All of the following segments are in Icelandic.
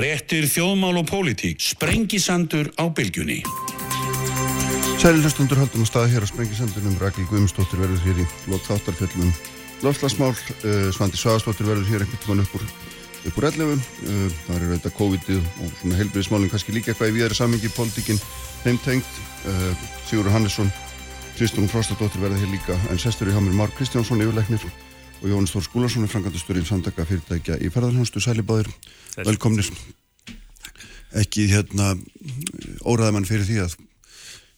Frettir þjóðmál og pólitík. Sprengisandur á bylgjunni. Sæli hlustundur haldum að staða hér á Sprengisandunum. Ragil Guðmundsdóttir verður hér í lót þáttarfjöllum lofslagsmál. Uh, Svandi Svagastóttir verður hér ekkert mann upp úr, úr 11. Uh, það er auðvitað COVID-ið og svona helbriðismálinn kannski líka eitthvað í viðari samingi pólitíkinn heimtengt. Uh, Sigurður Hannesson, Kristjón Frostadóttir verður hér líka en sestur í hamur Mark Kristjánsson, yfirleiknir og Jónis Þór Skúlason er frangandasturinn samtaka fyrirtækja í ferðarhjónstu. Sæli báðir, velkomnir. Ekki hérna óraðamann fyrir því að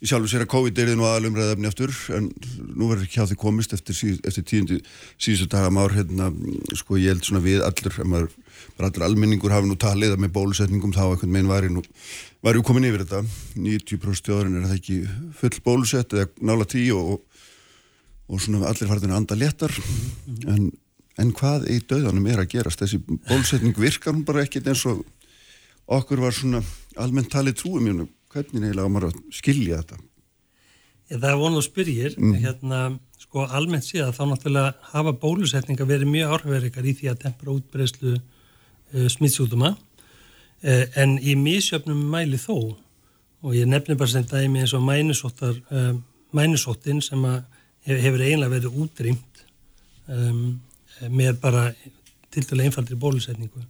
Í sjálfu sér að COVID er nú aðalumræðafni aftur en nú verður ekki á því komist eftir, síð, eftir tíundi síðustu daga már hérna, sko ég held svona við allur maður, allur almenningur hafi nú talið að með bólusetningum þá einhvern meginn var nú var ju komin yfir þetta 90% stjóðurinn er það ekki full bólusett eða nála tí og, og svona allir farðin að anda léttar. En, en hvað í döðanum er að gerast? Þessi bólusetning virkar hún bara ekkit eins og okkur var svona almennt talið trúum mjög hvernig eiginlega á maður að skilja þetta? Ég, það er vonað að spyrjir mm. hérna, sko almennt síðan þá náttúrulega hafa bólusetninga verið mjög áhrifverikar í því að tempra útbreyslu uh, smittsjúduma uh, en í mísjöfnum mæli þó og ég nefnir bara sem dæmi eins og uh, mænusóttin sem hefur eiginlega verið útrýmt um, með bara til dæla einfaldri bólusetningu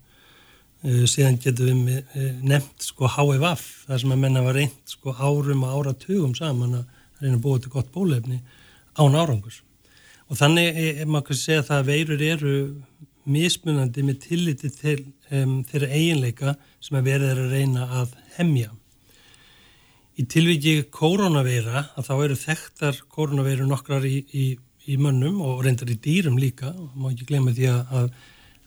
Uh, síðan getum við uh, nefnt sko HFF, það sem að menna var reynd sko árum og áratugum saman að reyna að búa til gott bólefni án árangus. Og þannig er maður kannski segja að það að veirur eru mismunandi með tilliti til um, þeirra eiginleika sem að verður að reyna að hemja. Í tilviki koronaveira, að þá eru þekktar koronaveiru nokkrar í, í, í mönnum og reyndar í dýrum líka, og má ekki glemja því að, að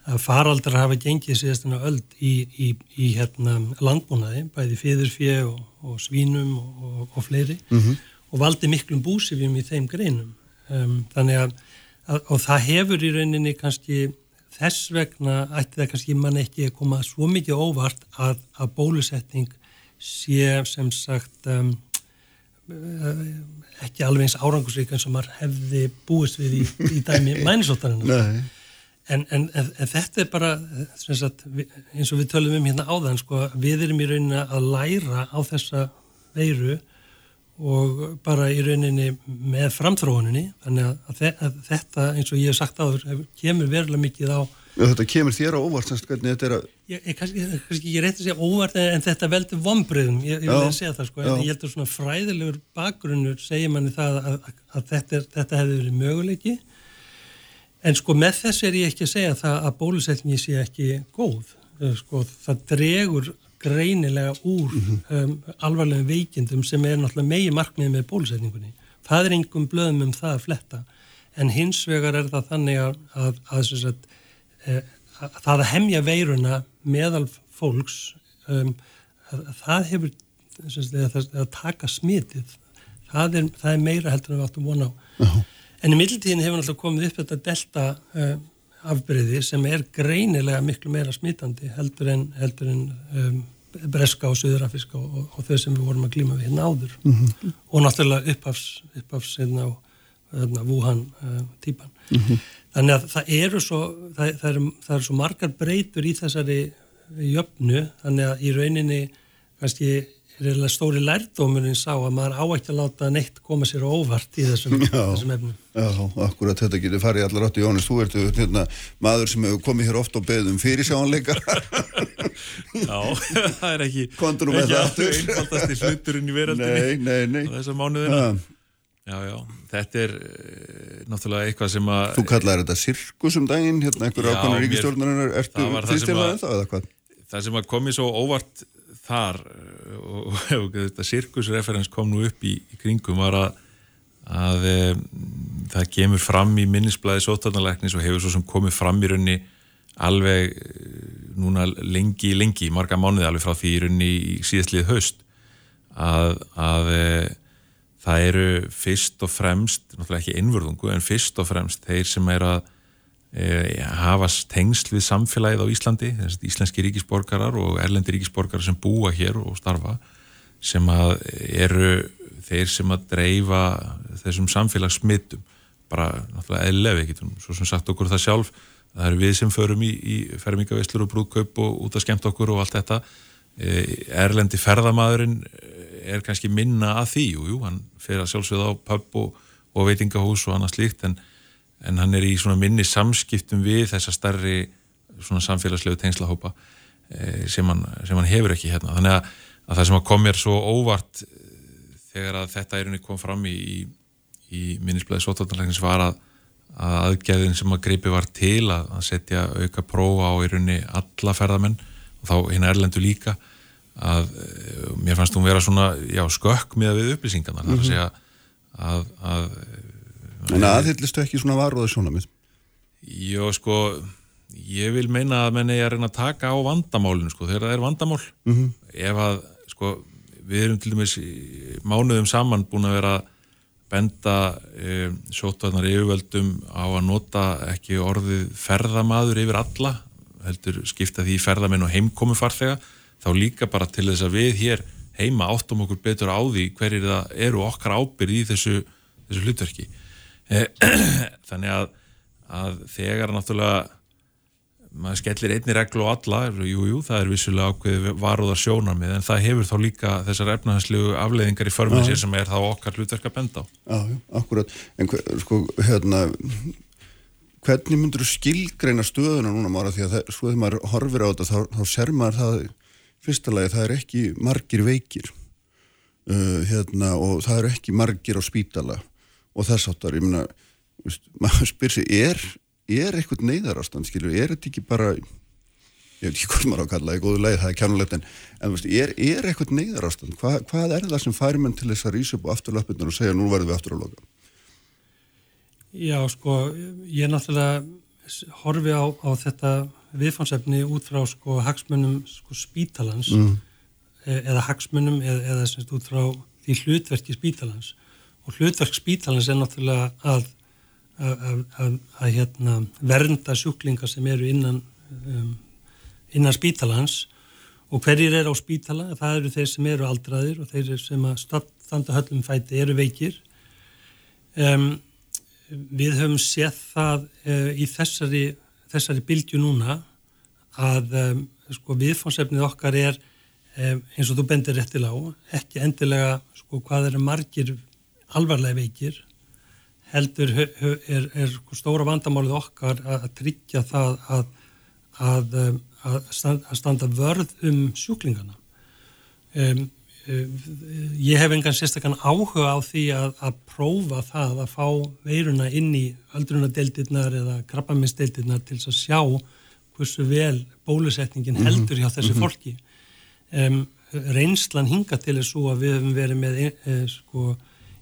að faraldrar hafa gengið síðastuna öll í, í, í hérna, landbúnaði, bæði fyrðurfjö og, og svínum og, og fleiri mm -hmm. og valdi miklum búsifjum í þeim greinum. Um, þannig að, að, og það hefur í rauninni kannski þess vegna ætti það kannski mann ekki að koma svo mikið óvart að, að bólusetning sé sem sagt um, ekki alveg eins árangusvík eins og maður hefði búist við í, í dæmi mænisóttarinn. Nei. En, en, en, en þetta er bara, sagt, eins og við tölum um hérna áðan, sko, við erum í rauninni að læra á þessa veiru og bara í rauninni með framþróuninni, þannig að, að þetta, eins og ég hef sagt áður, kemur verulega mikið á... Þetta kemur þér á óvart, semst, hvernig þetta er að... Ég, ég kannski, kannski ég reytti að segja óvart, en þetta veldur vonbröðum, ég, ég vil segja það, sko, en ég held að svona fræðilegur bakgrunnur segir manni það að, að þetta, þetta hefði verið möguleiki En sko með þess er ég ekki að segja það að bólusetningi sé ekki góð. Eh, sko það dregur greinilega úr mm -hmm. um, alvarlegum veikindum sem er náttúrulega megi markmið með bólusetningunni. Það er einhverjum blöðum um það að fletta. En hins vegar er það þannig að, að, að, eh, að það að hemja veiruna meðal fólks, um, það hefur sagt, að taka smitið. Það er, það er meira heldur en við áttum vona á. Uh -huh. En í middeltíðin hefur náttúrulega komið upp þetta delta uh, afbreyði sem er greinilega miklu meira smitandi heldur en, heldur en um, breska og söðurafiska og, og, og þau sem við vorum að glíma við hérna áður mm -hmm. og náttúrulega upphafs, upphafs hérna hérna, Wuhan uh, típan. Mm -hmm. Þannig að það eru svo, það, það eru, það eru svo margar breytur í þessari jöfnu þannig að í rauninni kannski reyðilega stóri lærdómurinn sá að maður á ekki að láta neitt koma sér óvart í þessum, já, þessum efnum. Já, akkurat þetta getur farið allar átt í Jónis, þú ert hérna, maður sem hefur komið hér ofta og beðum fyrir sjónleika Já, það er ekki ekki alltaf einfaldast í hluturinn í veröldinni Nei, nei, nei Þessar mánuðina ja. Já, já, þetta er uh, náttúrulega eitthvað sem að Þú kallaði þetta sirkus um daginn hérna, einhverju ákvæmur ríkistjórnar ertu þýstilað en það eða hvað? Það sem að komið svo óvart þar og, og þetta sirkusreferens kom nú upp í, í kringum var að, að e, það kemur fram í minnisblæði sótarnalæknis og hefur svo sem komið fram í raunni alveg eh, núna lengi, lengi, marga mánuði alveg frá því í raunni í síðastlið haust að, að það eru fyrst og fremst, náttúrulega ekki einvörðungu en fyrst og fremst þeir sem er að e, hafa tengsl við samfélagið á Íslandi, íslenski ríkisborgarar og erlendi ríkisborgarar sem búa hér og starfa sem að eru þeir sem að dreifa þessum samfélagsmyndum bara náttúrulega eðlef, getum svo sem sagt okkur það sjálf. Það eru við sem förum í, í fermingavislur og brúðkaup og út að skemmt okkur og allt þetta. E, erlendi ferðamaðurinn er kannski minna að því, jú, jú, hann fer að sjálfsögða á pub og, og veitingahús og annað slíkt en, en hann er í svona minni samskiptum við þessa starri svona samfélagslegu tengslahópa e, sem, hann, sem hann hefur ekki hérna. Þannig að, að það sem að kom mér svo óvart þegar að þetta erunni kom fram í, í, í minnisblæði sótartanleiknis var að að aðgæðin sem að greipi var til að, að setja auka prófa á í rauninni alla ferðamenn og þá hinn erlendu líka að eh, mér fannst hún vera svona já, skökk með við upplýsingarna mm -hmm. það er að segja að, að En aðhyllist ekki svona varuðu svona mið? Jó, sko ég vil meina að menn er að reyna að taka á vandamálinu, sko, þegar það er vandamál mm -hmm. ef að, sko við erum til dæmis mánuðum saman búin að vera benda e, sótvarnar yfirvöldum á að nota ekki orðið ferðamaður yfir alla heldur skipta því ferðamenn og heimkomi farþega þá líka bara til þess að við hér heima áttum okkur betur á því hverjir það eru okkar ábyrð í þessu, þessu hlutverki. E, þannig að, að þegar náttúrulega maður skellir einni reglu á alla jújú, jú, það er vissulega ákveði varúðar sjónarmið en það hefur þá líka þessar efnahænslegu afleiðingar í förmið sér sem er þá okkar hlutverk að benda á. Já, akkurat, en sko hérna hvernig myndur skilgreina stöðuna núna mára? Því að það, sko þegar maður horfir á þetta þá, þá ser maður það fyrsta lagi, það er ekki margir veikir uh, hérna og það er ekki margir á spítala og þess áttar, ég meina maður spyr sig, er er eitthvað neyðarástand, skilju, er þetta ekki bara ég veit ekki hvort maður á að kalla það í góðu leið, það er kjánulegt en, en er, er eitthvað neyðarástand, Hva, hvað er það sem færi menn til þess að rýsa upp á afturlöpunum og segja nú verðum við aftur að loka Já, sko, ég náttúrulega horfi á, á þetta viðfansefni út frá sko hagsmunum sko spítalans mm. E, eða hagsmunum eða, eða semst út frá því hlutverki spítalans og hlutverk spítalans er náttúrulega að að, að, að hérna, vernda sjúklingar sem eru innan, um, innan spítalans og hverjir er á spítala, það eru þeir sem eru aldraðir og þeir sem að standa höllum fæti eru veikir. Um, við höfum séð það uh, í þessari, þessari bylgju núna að um, sko, viðfónsefnið okkar er um, eins og þú bendir réttilega á, ekki endilega sko, hvað eru margir alvarlega veikir heldur er, er stóra vandamálið okkar að tryggja það að, að, um, að standa vörð um sjúklingana. Um, ég hef engan sérstaklega áhuga á því að, að prófa það að fá veiruna inn í öldrunadeildirnar eða krabbaminsdeildirnar til að sjá hversu vel bólusetningin mhm. heldur hjá þessu mhm. fólki. Um, reynslan hinga til svo að við hefum verið með e, sko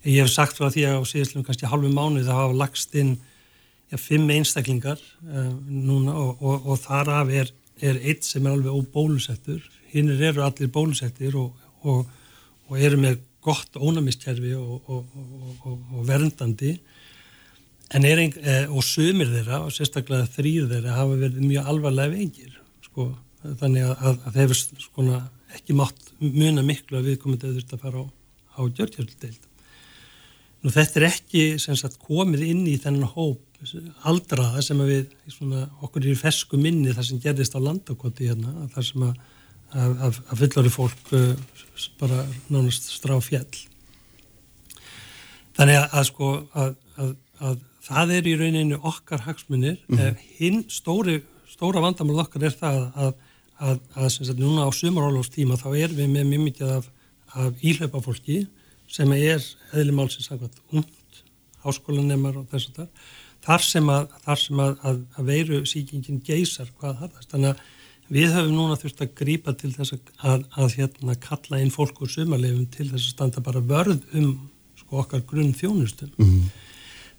Ég hef sagt frá því að á síðustlum kannski halvu mánu það hafa lagst inn ja, fimm einstaklingar uh, núna og, og, og þar af er, er eitt sem er alveg óbólusettur. Hinnir eru allir bólusettir og, og eru með gott ónæmiskerfi og verndandi en er ein, eh, og sömur þeirra og sérstaklega þrýr þeirra hafa verið mjög alvarlega veikir sko, þannig að, að, þeir sko, ekki mátt muna miklu að við komum til að fara á, á gjörgjörldeild. Nú þetta er ekki sagt, komið inn í þennan hóp aldraða sem við, svona, okkur í fesku minni þar sem gerðist á landakoti hérna, þar sem að, að, að fullari fólk uh, bara nánast strá fjall. Þannig að, að sko að það er í rauninu okkar hagsmunir. Mm -hmm. Hinn stóri, stóra vandamál okkar er það að sagt, núna á sumarálófstíma þá erum við með mjög mikið af, af íhlaupa fólki sem er eðlumálsins und, háskólanemar og þess að það, þar sem að, þar sem að, að, að veiru síkingin geysar hvað harðast. Þannig að við höfum núna þurft að grípa til þess að hérna kalla inn fólk úr sumarlefum til þess að standa bara vörð um sko, okkar grunn þjónustum. Mm -hmm.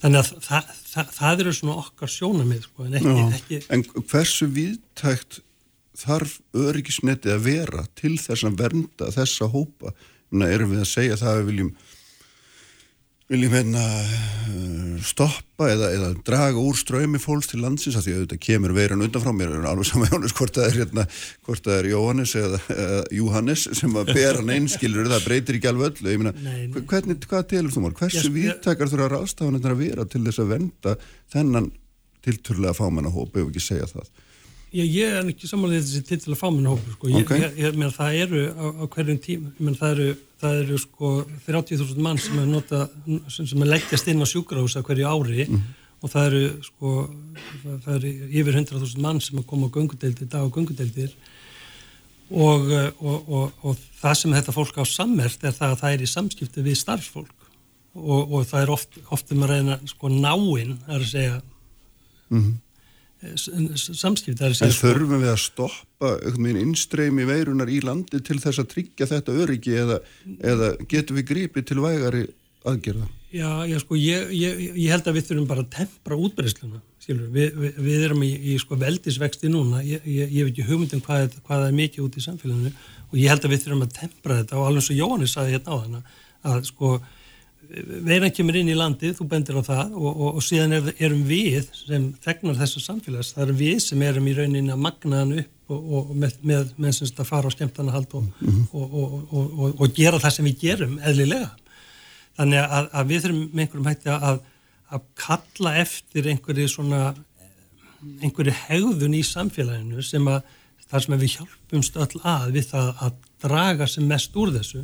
Þannig að það, það, það eru svona okkar sjónamið sko, en ekki, ekki... En hversu viðtækt þarf öryggisnetið að vera til þess að vernda þessa hópa erum við að segja það að við viljum viljum hérna eh, stoppa eða, eða draga úr ströymi fólks til landsins að því að þetta kemur veiran undan frá mér er alveg saman Jóhannes hvort það er hérna hvort það er Jóhannes eða, eða Jóhannes sem að bera neinskilur það breytir ekki alveg öllu myna, hvernig, hvað telur þú mál, hversu viðtakar þú að ráðstafan þetta að vera til þess að venda þennan tilturlega fámennahóp, ef ekki segja það. Ég, ég er ekki samanlega þessi tilturlega fámennahóp, sko. Ég, okay. ég, ég það eru á, á hverjum tím, ég meina, það eru, það eru sko 30.000 mann sem er nota, sem, er leggjast inn á sjúkrahúsa hverju ári mm. og það eru sko, það eru yfir 100.000 mann sem er komað á gungudeldir, dag á gungudeldir og, og, og, og það sem þetta fólk á sammert er það að það er í samskipti við starfsfólk og, og það er oft, oft um að reyna sko náinn að segja mm -hmm. Samskipt En sko, þurfum við að stoppa innstreymi veirunar í landi til þess að tryggja þetta öryggi eða, eða getum við grípið til vægari aðgerða? Já, já sko, ég, ég, ég held að við þurfum bara að tempra útbreysluna við, við, við erum í, í sko veldisvexti núna, ég, ég veit ekki hugmyndum hvað, hvað er mikið út í samfélaginu og ég held að við þurfum að tempra þetta og alveg svo Jóhannes saði hérna á þann að sko veiran kemur inn í landið, þú bendir á það og, og, og síðan er, erum við sem þegnar þessu samfélags, það erum við sem erum í rauninni að magna hann upp og, og með, með, semst að fara á skemmtana hald mm -hmm. og gera það sem við gerum eðlilega. Þannig að, að við þurfum með einhverjum hætti að, að kalla eftir einhverju svona einhverju hegðun í samfélaginu sem að þar sem við hjálpumst öll að við það að draga sem mest úr þessu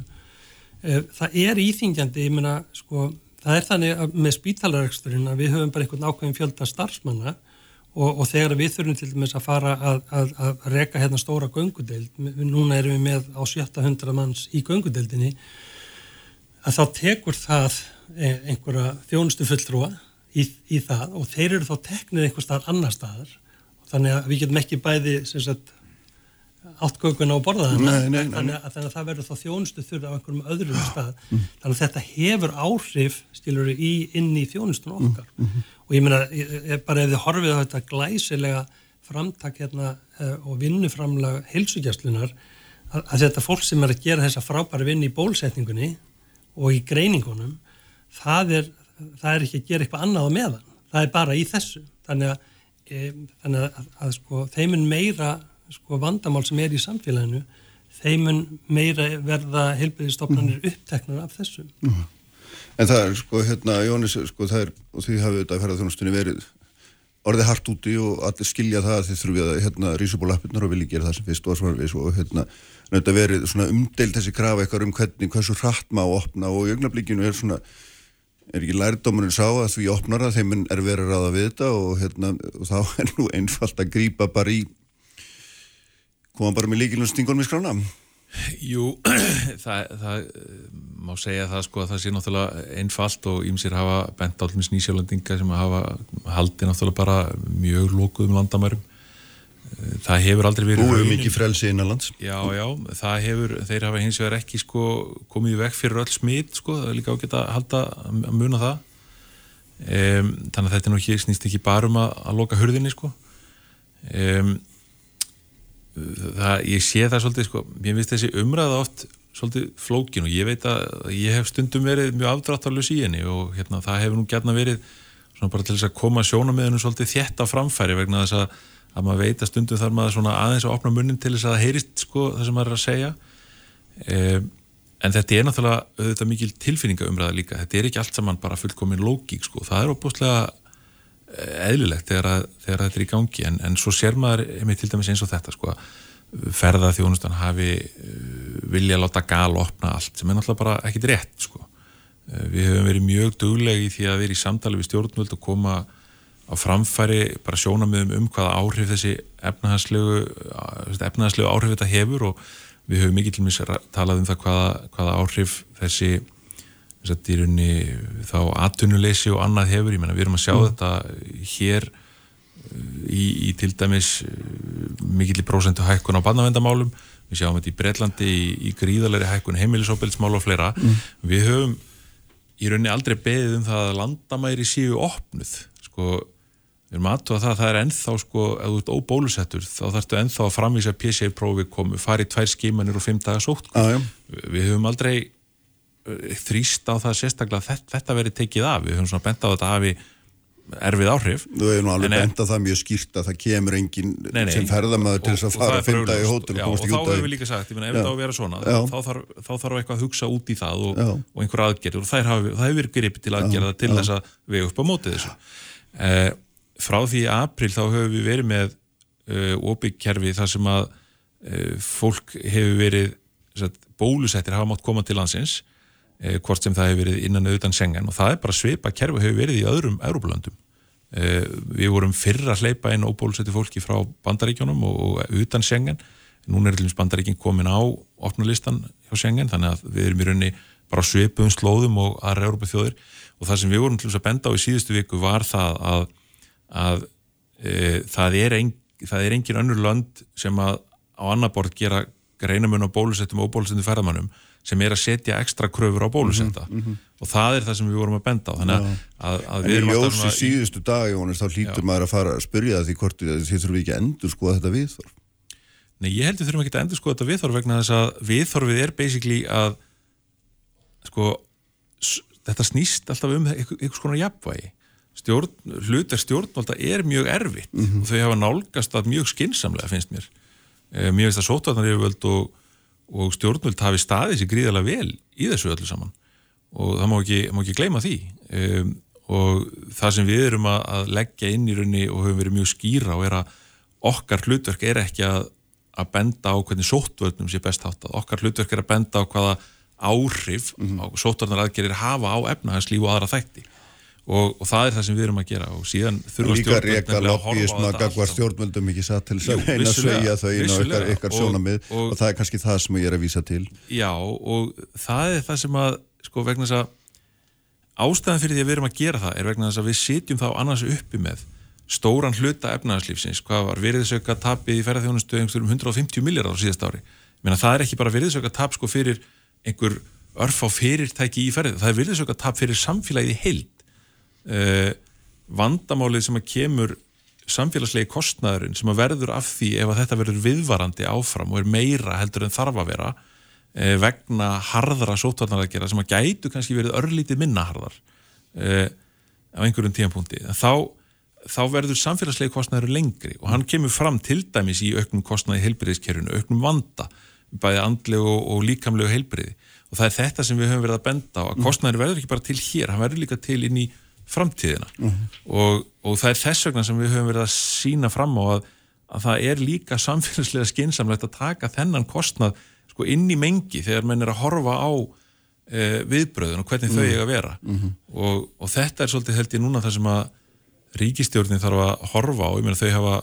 það er íþingjandi, ég meina, sko, það er þannig með spítalareksturinn að við höfum bara einhvern ákveðin fjölda starfsmanna og, og þegar við þurfum til dæmis að fara að, að, að reka hérna stóra göngudeld, núna erum við með á 700 manns í göngudeldinni, að þá tekur það e, einhverja þjónustu fulltrúa í, í það og þeir eru þá teknir einhver staðar annar staðar. Þannig að við getum ekki bæði sagt áttgönguna og borðaðana þannig, þannig að það verður þá þjónustu þurfa á einhverjum öðrum stað mm. þannig að þetta hefur áhrif stilur í inn í þjónustun okkar mm. Mm. og ég meina bara ef þið horfið á þetta glæsilega framtak hérna uh, og vinnuframlega heilsugjastlunar að, að þetta fólk sem er að gera þessa frábæri vinn í bólsetningunni og í greiningunum það er, það er ekki að gera eitthvað annað á meðan, það er bara í þessu þannig að, e, þannig að, að sko, þeiminn meira sko vandamál sem er í samfélaginu þeimun meira verða heilbyrðistofnanir mm. uppteknar af þessu mm. En það er sko hérna Jónis sko það er og því hafið þetta að ferðarþjónustunni verið orðið hart úti og allir skilja það að þið þurfið að hérna rísubólappirnar og vilja gera það sem fyrst og svarvis og hérna þetta verið svona umdeilt þessi krafa eitthvað um hvernig hversu hratt má opna og í ögnablikinu er svona er ekki lærdómurinn sá að því opnara þeim er verið að ráða við þetta og hérna og þá er nú einfalt að grýpa bara í koma bara með líkilum stingunum í skrána? Jú, það, það má segja það sko að það sé náttúrulega einfalt og ímsir hafa bent állum snísjálendinga sem hafa haldi náttúrulega bara mjög lókuðum landamærum. Það hefur aldrei verið Þú hefur mikið frelsi innanlands Já, já, það hefur, þeir hafa hins vegar ekki sko komið vekk fyrir öll smít sko, það er líka ágætt að halda að muna það. Um, þannig að þetta nú ekki, snýst ekki bara um að, að loka hurðinni sko. Um, það, ég sé það svolítið sko, ég finnst þessi umræða oft svolítið flókin og ég veit að ég hef stundum verið mjög afdráttarlös í henni og hérna, það hefur nú gætna verið svona bara til þess að koma sjónamöðunum svolítið þétt á framfæri vegna þess að, að maður veit að stundum þarf maður svona aðeins að opna munnin til þess að það heyrist sko það sem maður er að segja. Um, en þetta er náttúrulega auðvitað mikil tilfinningaumræða líka, þetta er ekki allt saman bara fullkomin lógík sko, það er óbúslega eðlilegt þegar, að, þegar þetta er í gangi en, en svo sér maður til dæmis eins og þetta sko ferða þjónustan hafi uh, vilja láta gal opna allt sem er náttúrulega bara ekkit rétt sko. Uh, við höfum verið mjög duglega í því að vera í samtali við stjórnvöld og koma á framfæri bara sjónamöðum um hvaða áhrif þessi efnahagslegu, efnahagslegu áhrif þetta hefur og við höfum mikið til með talað um það hvaða, hvaða áhrif þessi þess að dýrunni þá atunuleysi og annað hefur, ég menna við erum að sjá mm. þetta hér uh, í, í til dæmis uh, mikill í prósentu hækkun á barnavendamálum við sjáum þetta í Breitlandi í, í gríðalegri hækkun heimilisóbildsmál og fleira. Mm. við höfum í rauninni aldrei beðið um það að landamæri séu opnuð. Sko, við erum aðtóða það að það er ennþá sko, ef þú ert óbólusettur þá þarfstu ennþá að framvísa PCA-prófi komu, farið tvær skimanir og fimm dagar sótt ah, við höfum aldrei þrýst á það sérstaklega þetta, þetta verið tekið af, við höfum svona bent á þetta hafi erfið áhrif. Þú hefur nú alveg bent á það mjög skýrt að það kemur enginn sem ferðamöður til þess að fara að finna í hóttum og, og þá hefur við líka sagt, ég menna ef þetta á að vera svona þá þarf, þá þarf eitthvað að hugsa út í það og, og einhver aðgerður og það hefur gripið til aðgerða til þess að við upp á mótið þessu. Eh, frá því í april þá höfum við verið með uh, óbyggkerfi þar sem að uh, fólk hefur verið bólusettir hafa mátt koma til landsins uh, hvort sem það hefur verið innan auðvitaðan sengen og það er bara svipa kerfi hefur verið í öðrum Európa-löndum uh, við vorum fyrra að hleypa inn óbólusetti fólki frá bandaríkjónum og, og utan sengen núna er allins bandaríkin komin á opnulistan hjá sengen þannig að við erum í rauninni bara svipum slóðum og aðra Európa þjóðir og það sem við vorum til þess að benda á í síðustu viku var það að, að e, það, er ein, það er engin önnur lönd sem að á annar borð gera greinamun á bólusettum og bólusettum ferðamannum sem er að setja ekstra kröfur á bólusetta. Mm -hmm. og það er það sem við vorum að benda á. Þannig að, að, að við erum alltaf En í ljósi síðustu dag, Jónis, þá hlýtur maður að fara að spyrja því hvort þið þurfum ekki að endur skoða þetta viðþorf Nei, ég held að þurfum ekki að endur skoða þetta viðþorf vegna þess að viðþorfið er basically að sko þetta snýst alltaf um einhvers konar jafnvægi. Stjórn, hlutar stjórnvalda er mjög erfitt mm -hmm. og þau hafa nálgast að mjög skinsamlega finnst mér. E, mér finnst að sótvarnar yfirvöld og, og stjórnvöld hafi staðið sér gríðarlega vel í þessu öllu saman. Og það má ekki, má ekki gleyma því. E, og það sem við erum að, að leggja inn í raunni og höfum verið mjög skýra og er að okkar hlutverk er ekki að, að benda á hvernig sóttvöldnum sé best hátt okkar hlutverk er að benda á hvaða áhrif mm -hmm. á sótarnar aðgerir hafa á efnahagslíf og aðra þætti og, og það er það sem við erum að gera. Og síðan þurfa stjórnvöldum að horfa á þetta stjórnvöldum ekki satt til þess að að segja þau inn á ykkar, ykkar sjónamið og, og það er kannski það sem ég er að vísa til. Já og það er það sem að sko vegna þess að ástæðan fyrir því að við erum að gera það er vegna þess að við sitjum þá annars uppi með stóran hluta efnahagslífsins. Hvað var veriðsauka tapið í ferðarþjónustu um 150 miljardar á síðast ári? Menna, það er ekki bara veriðsauka tap sko fyrir einhver örf á fyrirtæki í ferði það er virðis okkar tap fyrir samfélagið í heild uh, vandamálið sem að kemur samfélagslegi kostnæðurinn sem að verður af því ef að þetta verður viðvarandi áfram og er meira heldur en þarf að vera uh, vegna harðra sótvarnaraðgjara sem að gætu kannski verið örlítið minna harðar uh, á einhverjum tímapunkti þá, þá verður samfélagslegi kostnæður lengri og hann kemur fram til dæmis í auknum kostnæði heilbyrðiskerfinu, auknum vanda bæði andlegu og líkamlegu heilbriði og það er þetta sem við höfum verið að benda á að kostnæður verður ekki bara til hér, hann verður líka til inn í framtíðina mhm. -huh. og, og það er þess vegna sem við höfum verið að sína fram á að, að það er líka samfélagslega skinsamlegt að taka þennan kostnað sko inn í mengi þegar menn er að horfa á e, viðbröðun og hvernig uh -huh. þau mhm. eiga að vera uh -huh. og, og þetta er svolítið held ég núna það sem að ríkistjórnin þarf að horfa á, ég meina þau hafa,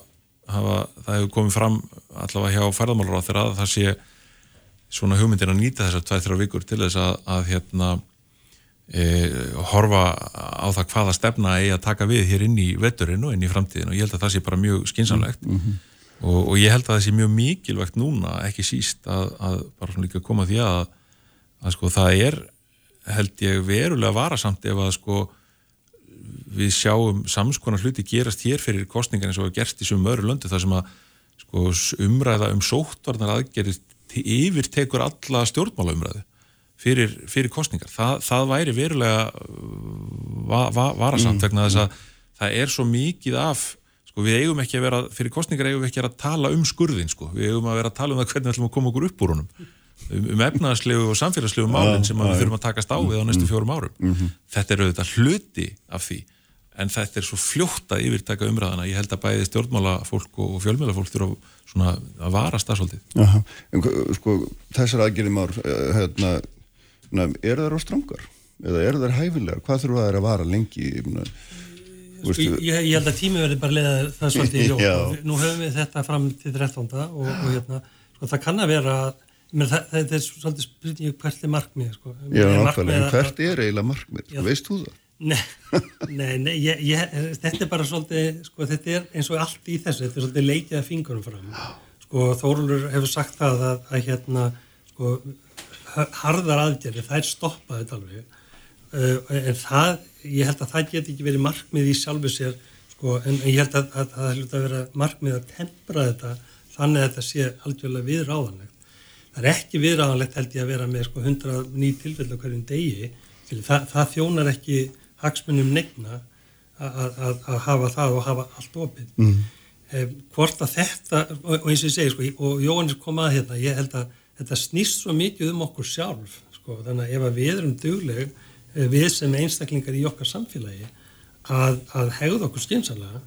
hafa það hefur komið fram allavega hjá færðamálur á þeirra að það sé svona hugmyndin að nýta þessar 2-3 vikur til þess að, að hérna horfa á það hvaða stefna eigi að taka við hér inn í vetturinn og inn í framtíðin og ég held að það sé bara mjög skinsamlegt mm -hmm. og, og ég held að það sé mjög mikilvægt núna, ekki síst að, að bara svona líka koma því að að sko það er held ég verulega varasamt ef að sko við sjáum samskonar hluti gerast hér fyrir kostningar eins og gerst í sumum öðru löndu þar sem að sko umræða um sóttvarnar aðgerist yfir tekur alla stjórnmálaumræðu fyrir, fyrir kostningar. Það, það væri verulega va, va, varasamt mm. vegna þess að það er svo mikið af, sko við eigum ekki að vera, fyrir kostningar eigum við ekki að tala um skurðin sko, við eigum að vera að tala um það hvernig við ætlum að koma okkur upp úr honum um, um efnaðslegu og samfélagslegu málinn sem við þurfum að takast á við á næstu mm. fjórum árum. Mm -hmm. Þetta er auðvitað hluti af því en þetta er svo fljótt að yfirtaka umræðana ég held að bæði stjórnmálafólk og fjölmjölafólk þurfa að varast það svolítið sko, Þessar aðgjörðum ár eh, hérna, er það á strangar? eða er það hæfilega? Hvað þurfa það að vara lengi? Sko, ég, ég held að tími verði bara leða það svolítið í ljóð nú höfum við þetta fram til 13. og, og hérna, sko, það kann að vera menn, það, það er svolítið spurning hvert er markmið sko. Já, markmið hvert er eiginlega markmið? Veist þú það? Nei, nei, nei ég, ég, þetta er bara svolítið, sko, þetta er eins og allt í þessu, þetta er svolítið leikið að fingurum fram. Sko, Þórulur hefur sagt það að, að hérna, sko, harðar aðgerði, það er stoppað þetta alveg, uh, en það, ég held að það geti ekki verið markmið í sjálfu sér, sko, en ég held að, að það hlut að vera markmið að tempra þetta, þannig að þetta sé algjörlega viðráðanlegt. Það er ekki viðráðanlegt held ég að vera með, sko, 100 ný tilfell á hverjum degi, það, það þjónar ekki hagsmunum negna að hafa það og hafa allt opið mm. eh, hvort að þetta og, og eins og ég segi sko, og Jóhannes kom að hérna, ég held að þetta snýst svo mikið um okkur sjálf sko, þannig að ef að við erum dugleg eh, við sem einstaklingar í okkar samfélagi að, að hegða okkur skynsalega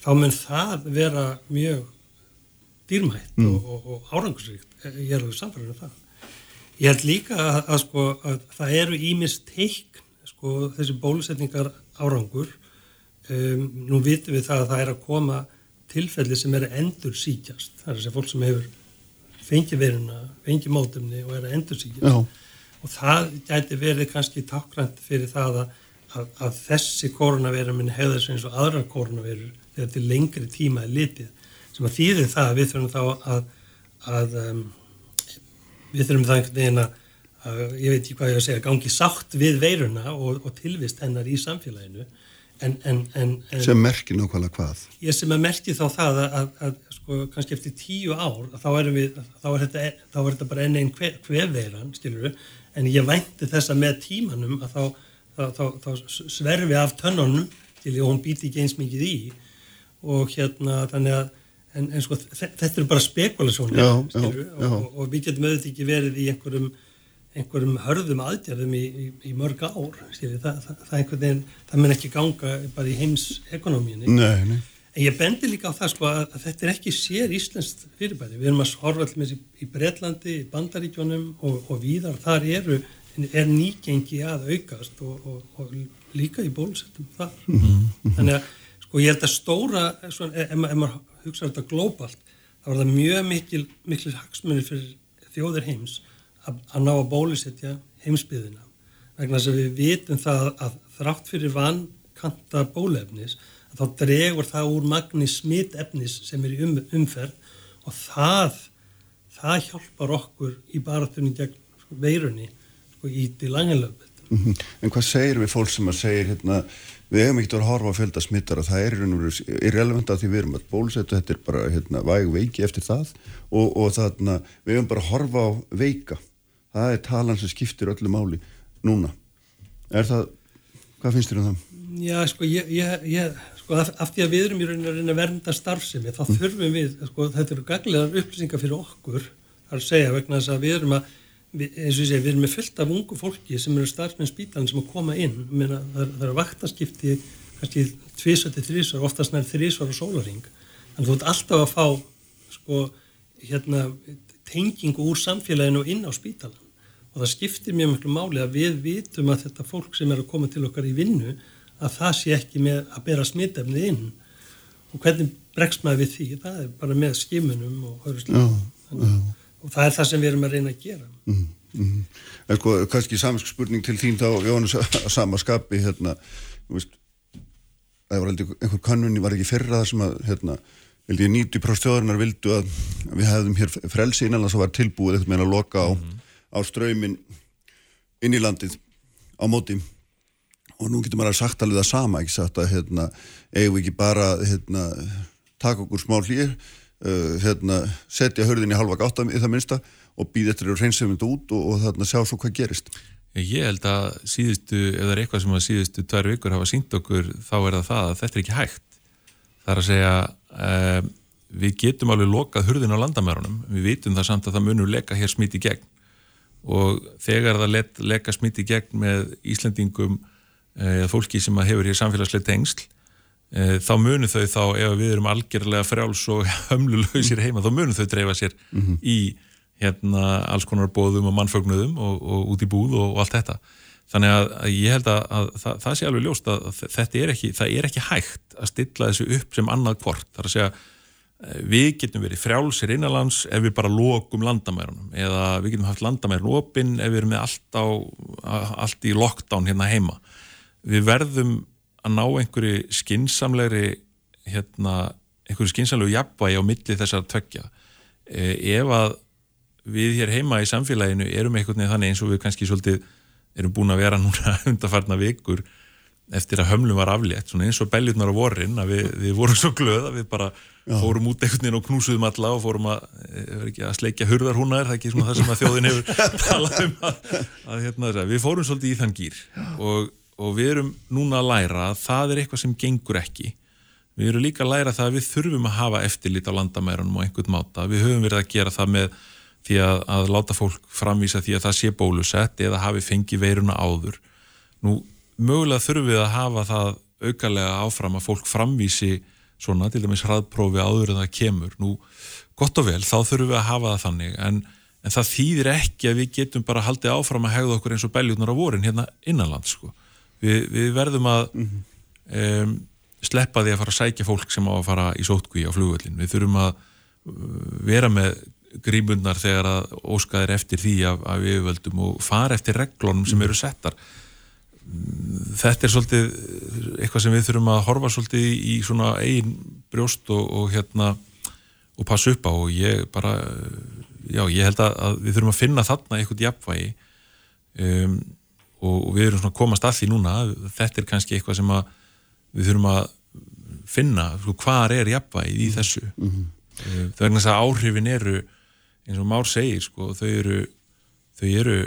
þá mun það vera mjög dýrmætt mm. og, og, og árangursvíkt, ég er alveg samfærið um það. Ég held líka að, að, sko, að það eru ímist teikn, sko, þessi bólusetningar árangur, um, nú vitum við það að það er að koma tilfelli sem eru endur síkjast, það er þessi fólk sem hefur fengið veruna, fengið mótumni og er að endur síkjast. Já. Og það gæti verið kannski takkrænt fyrir það að, að þessi koronavirum minn hefðar sem eins og aðrar koronavirur þegar til lengri tíma er litið sem að þýðir það að við þurfum þá að, að um, við þurfum það einhvern veginn að, að ég veit ekki hvað ég að segja, gangi sátt við veiruna og, og tilvist hennar í samfélaginu en, en, en, sem merkir nákvæmlega hvað? Ég sem að merkir þá það að, að sko kannski eftir tíu ár þá er, við, þá er, þetta, þá er þetta bara enn einn við en ég vænti þess að með tímanum að þá, þá, þá sverfi af tönnunum til því að hún býti ekki eins mikið í. Og hérna þannig að en, en sko þetta er bara spekulasjónir og, og, og við getum auðvitað ekki verið í einhverjum, einhverjum hörðum aðgerðum í, í, í mörg ár skilur, það, það, það, veginn, það mun ekki ganga bara í heims ekonomíunni en ég bendi líka á það sko að, að þetta er ekki sér íslenskt fyrirbæri. Við erum að horfa allir í, í Breitlandi í Bandaríkjónum og, og víðar þar eru, er nýgengi að aukast og líka í bólusettum þar. Mm -hmm. þannig að sko ég held að stóra svona, ef, ef maður hugsaður þetta glóbalt þá er það mjög mikil mikil hagsmunni fyrir þjóðir heims að, ná að bólusetja heimsbyðina vegna þess að við vitum það að þrátt fyrir vankanta bólefnis þá dregur það úr magni smitefnis sem er í um, umferð og það það hjálpar okkur í baratunni gegn sko, veirunni sko, í til langinlöfum mm -hmm. En hvað segir við fólk sem að segir hérna við hefum ekkert að horfa að fjölda smittar og það er irrelevant að því við erum að bólusetja þetta er bara hérna, væg veiki eftir það og, og þarna við hefum bara að horfa á veika það er talan sem skiptir öllu máli núna er það, hvað finnst þér um það? Já, sko, ég, ég, ég sko, af, af því að við erum í rauninni að vernda starfsemi þá mm. þurfum við, sko, þetta eru gaglegar upplýsingar fyrir okkur, að segja vegna þess að við erum að við, eins og ég segi, við erum með fullt af ungu fólki sem eru starfsmenn spítan sem að koma inn Meina, það, það er vaktaskipti kannski tvísvætti þrísvar, oftast nær þrísvar og sólaring, að þú ert alltaf að fá sko, hérna tengingu úr samfélaginu inn á spítalan og það skiptir mjög mjög máli að við vitum að þetta fólk sem er að koma til okkar í vinnu að það sé ekki með að bera smittefni inn. Og hvernig bregst maður við því, það er bara með skimunum og slík og það er það sem við erum að reyna að gera. Mm, mm. En sko, kannski samansk spurning til þín þá, Jóhannes, að sama skapi hérna, veist, það var heldur einhver kannunni, var ekki fyrra það sem að hérna, held ég 90% þjóðarinnar vildu að við hefðum hér frelsi innanlands og var tilbúið eitthvað meina að loka á, mm. Á ströymin inn í landið á móti. Og nú getur maður að sagt alveg það sama, ekki sagt að hérna, eigum við ekki bara hérna, taka okkur smá hlýr uh, hérna, setja hörðin í halva gátt í það minnsta og býða eftir að reynsefum þetta út og, og þarna sjá svo hvað gerist. Ég held að síðustu, ef það er eitthvað sem að síðustu tvær vikur hafa sínt okkur þá er það það að þetta er ekki hægt. Það er að segja uh, við getum alveg lokað hurðin á landamærunum. Við vitum það samt að það munur leka hér smít í gegn og þegar það let, leka smít í gegn með Íslandingum eða uh, fólki sem hefur hér samfélagsleita engsl Eh, þá munum þau þá, ef við erum algjörlega frjáls og hömlulegsir heima, þá munum þau dreifa sér mm -hmm. í hérna alls konar bóðum og mannfögnuðum og, og út í búð og, og allt þetta. Þannig að, að ég held að, að það, það sé alveg ljóst að þetta er ekki, það er ekki hægt að stilla þessu upp sem annað hvort. Það er að segja, eh, við getum verið frjálsir innanlands ef við bara lokum landamærunum eða við getum haft landamærun opinn ef við erum með allt, á, allt í lockdown hérna heima. Við verðum að ná einhverju skinsamlegri hérna, einhverju skinsamlegu jafnvægi á milli þessar tökja e, ef að við hér heima í samfélaginu erum einhvern veginn þannig eins og við kannski svolítið erum búin að vera núna undarfarna vikur eftir að hömlum var aflétt svona eins og beljurnar á vorin að við, við vorum svo glöð að við bara Já. fórum út einhvern veginn og knúsuðum alla og fórum að, e, að sleikja hurðarhúnar það er ekki svona það sem að þjóðin hefur talað um að, að hérna, við fórum svolítið í þann gýr og og við erum núna að læra að það er eitthvað sem gengur ekki. Við erum líka að læra það að við þurfum að hafa eftirlit á landamærunum og einhvern máta. Við höfum verið að gera það með því að, að láta fólk framvísa því að það sé bólusett eða hafi fengið veiruna áður. Nú mögulega þurfum við að hafa það aukalega áfram að fólk framvísi svona, til dæmis hraðprófi áður en það kemur. Nú, gott og vel, þá þurfum við að hafa það þannig, en, en það þýðir ekki að við getum bara haldið áfram að hegða okkur eins og beljurnar á vorin hérna innanland, sko. Vi, við verðum að mm -hmm. um, sleppa því að fara að sækja fólk sem á að fara í sótkví á flugvöldin. Við þurfum að uh, vera með grímundar þegar að óskaðir eftir því af, af yfirvöldum og fara eftir reglunum sem eru settar þetta er svolítið eitthvað sem við þurfum að horfa svolítið í svona einn brjóst og, og hérna og passa upp á. Og ég bara já, ég held að, að við þurfum að finna þarna eitthvað jafnvægi um, og, og við erum svona að komast að því núna. Þetta er kannski eitthvað sem að við þurfum að finna sko, hvað er jafnvægi í þessu? Mm -hmm. það er næst að áhrifin eru eins og Már segir sko, þau eru þau eru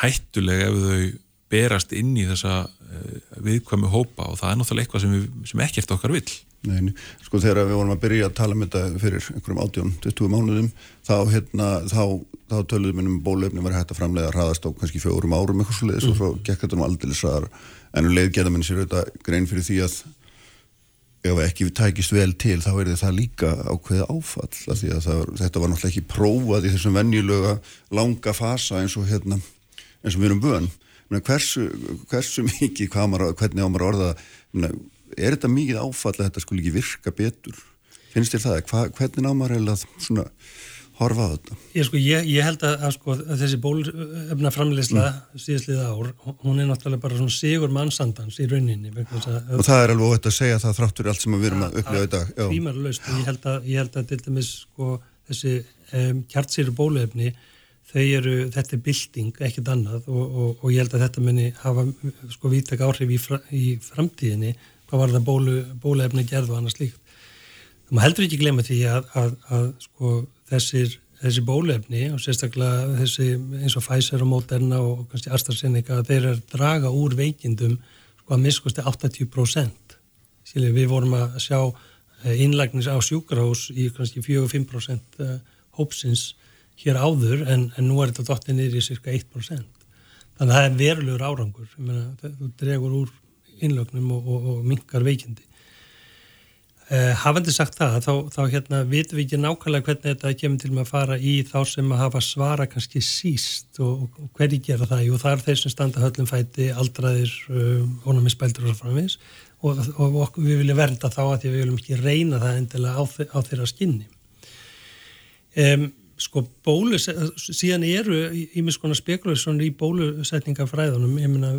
hættulega ef þau berast inn í þessa uh, viðkvæmi hópa og það er náttúrulega eitthvað sem, við, sem ekkert okkar vill. Nei, sko þegar við vorum að byrja að tala um þetta fyrir einhverjum átjón, 20 mánuðum þá, hérna, þá, þá töluðum við um bólefni var hægt að framlega að hraðast á kannski fjórum árum eitthvað svo leiðis mm. og svo gekk þetta um aldrei sraðar en um leið gerða mann sér auðvitað grein fyrir því að ef ekki við tækist vel til þá er það líka ákveðið áfall af því að það, þetta var náttúrulega ekki prófað í þessum venjulega langa fasa eins og hérna eins og við erum vön hversu, hversu mikið maður, hvernig á maður orða mena, er þetta mikið áfall að þetta skulle ekki virka betur finnst þér það, Hva, hvernig á maður eða svona horfa á þetta? Ég, sko, ég, ég held að, að, sko, að þessi bólöfna framleysla mm. síðastliða ár, hún er náttúrulega bara svona sigur mannsandans í rauninni og það er alveg óhætt að segja það þráttur allt sem við erum að upplifa í dag ég held að, ég held að til dæmis sko, þessi um, kjartsýru bólöfni þau eru, þetta er bilding, ekkert annað og, og, og ég held að þetta muni hafa sko vítak áhrif í, fra, í framtíðinni, hvað var það bólu, bóluefni gerð og annað slíkt. Það má heldur ekki glemja því að, að, að sko þessir, þessi bóluefni og sérstaklega þessi eins og Pfizer og Moderna og kannski AstraZeneca þeir eru að draga úr veikindum sko að miskusti 80%. Sýlega við vorum að sjá innlagnis á sjúkrahús í kannski 4-5% eh, hópsins hér áður en, en nú er þetta dottir niður í cirka 1%. Þannig að það er verulegur árangur. Meina, þú dregur úr innlögnum og, og, og mingar veikindi. Eh, hafandi sagt það, þá, þá hérna vitum við ekki nákvæmlega hvernig þetta kemur til með að fara í þá sem að hafa svara kannski síst og, og hverji gera það? Jú, það er þeir sem standa höllum fæti, aldraðir, ónæmisbældur og svo framins og við viljum vernda þá að því við viljum ekki reyna það endilega á, á þeirra skinni. Um, sko bólu, síðan eru ímis konar spekulasjónur í bólusetningafræðunum, ég meina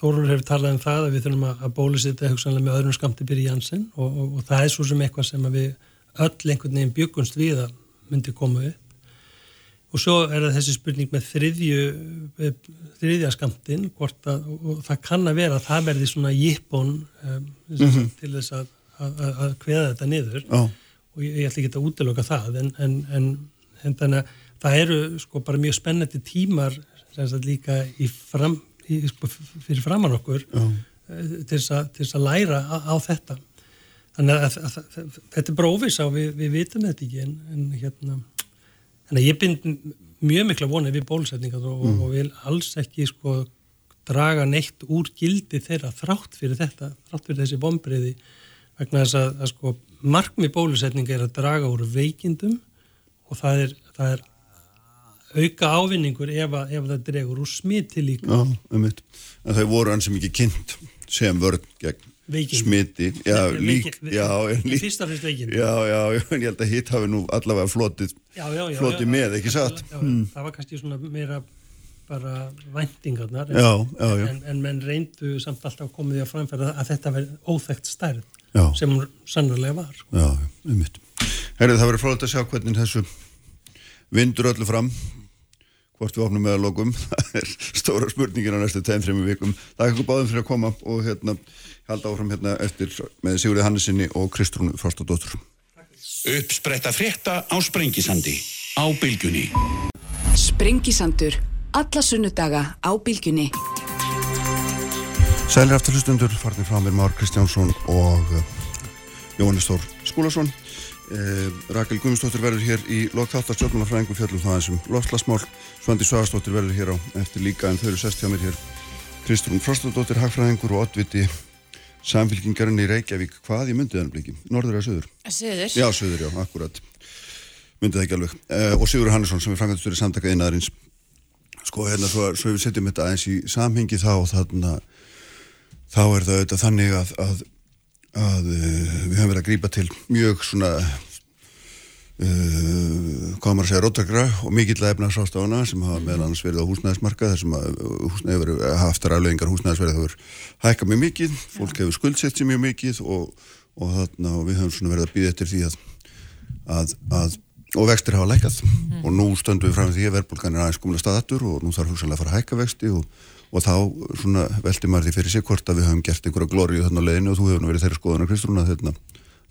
Þóruldur hefur talað um það að við þurfum að bólusetja hugsanlega með öðrum skamti byrja Janssen og, og, og það er svo sem eitthvað sem við öll einhvern veginn bjökunst við að myndi koma upp og svo er það þessi spurning með þriðju þriðja skamtin að, og það kann að vera að það verði svona jippon um, mm -hmm. til þess að, að, að hveða þetta niður oh. og ég, ég ætla ekki að útlöka það en, en, en en þannig að það eru sko bara mjög spennandi tímar sagt, líka fram, í, sko, fyrir framann okkur uh. til þess að læra á, á þetta þannig að, að, að þetta er brófis á við, við vitum þetta ekki en, en hérna en ég bind mjög mikla vonið við bólusetningar og, mm. og vil alls ekki sko draga neitt úr gildi þeirra þrátt fyrir þetta, þrátt fyrir þessi bombriði vegna þess að, að sko markmi bólusetninga er að draga úr veikindum og það er, það er auka ávinningur ef, að, ef það dregur úr smiti líka. Já, um. En það voru hans sem ekki kynnt sem vörð gegn Veikin. smiti. Já, lík. Já, lík. Fyrst af fyrst veikin. Já, já, já, en ég held að hitt hafi nú allavega flotið, já, já, já, flotið með, ekki satt? Hmm. það var kannski svona meira bara væntingarnar en, en, en menn reyndu samt alltaf komið í að framfæra að þetta verði óþægt stærð sem hún sannarlega var. Sko. Já, um mitt. Herrið, það verður frólægt að sjá hvernig þessu vindur öllu fram hvort við ofnum með að lokum. Það er stóra spurningin á næstu 10-3 vikum. Það er eitthvað báðum fyrir að koma og hérna halda áfram hérna eftir með Sigurði Hannesinni og Kristrúnu Frostadóttur. Uppspretta frétta á Sprengisandi á Bilgunni Sprengisandur alla sunnudaga á Bilgunni Sælir aftur hlustundur farnir frá mér Már Kristjánsson og Jóhannes Þór Skúlason Eh, Rakel Guðmundsdóttir verður hér í lokþáttar stjórnmálafræðingum fjallum það eins og lofslagsmál Svandi Svagastóttir verður hér á eftir líka en þau eru sest hjá mér hér Kristrún Frostadóttir, hagfræðingur og oddviti samfélkingarinn í Reykjavík hvað í myndiðanum bliki? Norður eða söður? Söður. Já, söður, já, akkurat. Myndið ekki alveg. Uh, og Sigur Hannesson sem er frangatistur í samtaka einaðarins. Sko, hérna, svo, svo við setjum þetta aðeins í samhengi þá, þarna, þá er það auðvitað þannig að, að, að uh, við höfum verið að grípa til mjög svona Uh, hvað maður að segja, róttakra og mikill efnarsástafana sem hafa meðal annars verið á húsnæðismarka þar sem húsnæði verið haft ræðlegingar húsnæðisverið það verið hækka mjög mikið fólk hefur skuldsett sér mjög mikið og, og, þarna, og við höfum svona verið að býða eftir því að, að, að og vextir hafa lækað mm. og nú stöndum við fram því að verðbólgan er aðeins komin að staðatur og nú þarf hugsalega að fara að hækka vexti og, og þá svona veldi maður því fyrir sig hvort að við höfum gert einhverja glóriu þarna leðinu og þú hefur verið þeirra skoðunar Kristrúna þetta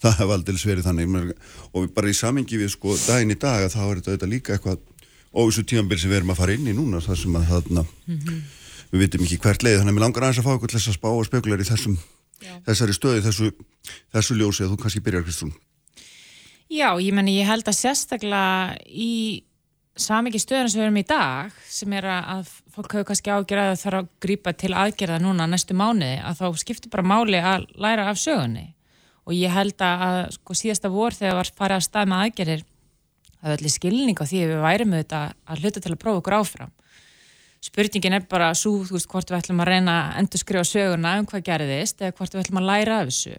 það hefði aldrei sverið þannig. Og bara í samingi við sko daginn í dag að þá er þetta líka eitthvað óvissu tímanbyrg sem við erum að fara inn í núna þar sem að þarna mm -hmm. við vitum ekki hvert leið. Þannig að mér langar aðeins að fá eitthvað til þess að spá og spekular í þessum, þessari stöði þessu, þessu ljósi að þú kannski byrjar Kristrún. Já, ég menni ég held að sérstaklega í samingi stöðun sem við erum í dag sem er að fólk hefur kannski ágjörðað að þarf að grípa til aðgerða núna næstu mánuði að þá skiptir bara máli að læra af sögunni. Og ég held að sko, síðasta vor þegar var farið að stað með aðgerir það er allir skilning á því að við værim auðvitað að hluta til að prófa okkur áfram. Spurningin er bara svo, þú veist, hvort við ætlum að reyna að endur skrifa söguna um hvað gerðist eða hvort við ætlum að læra af þessu.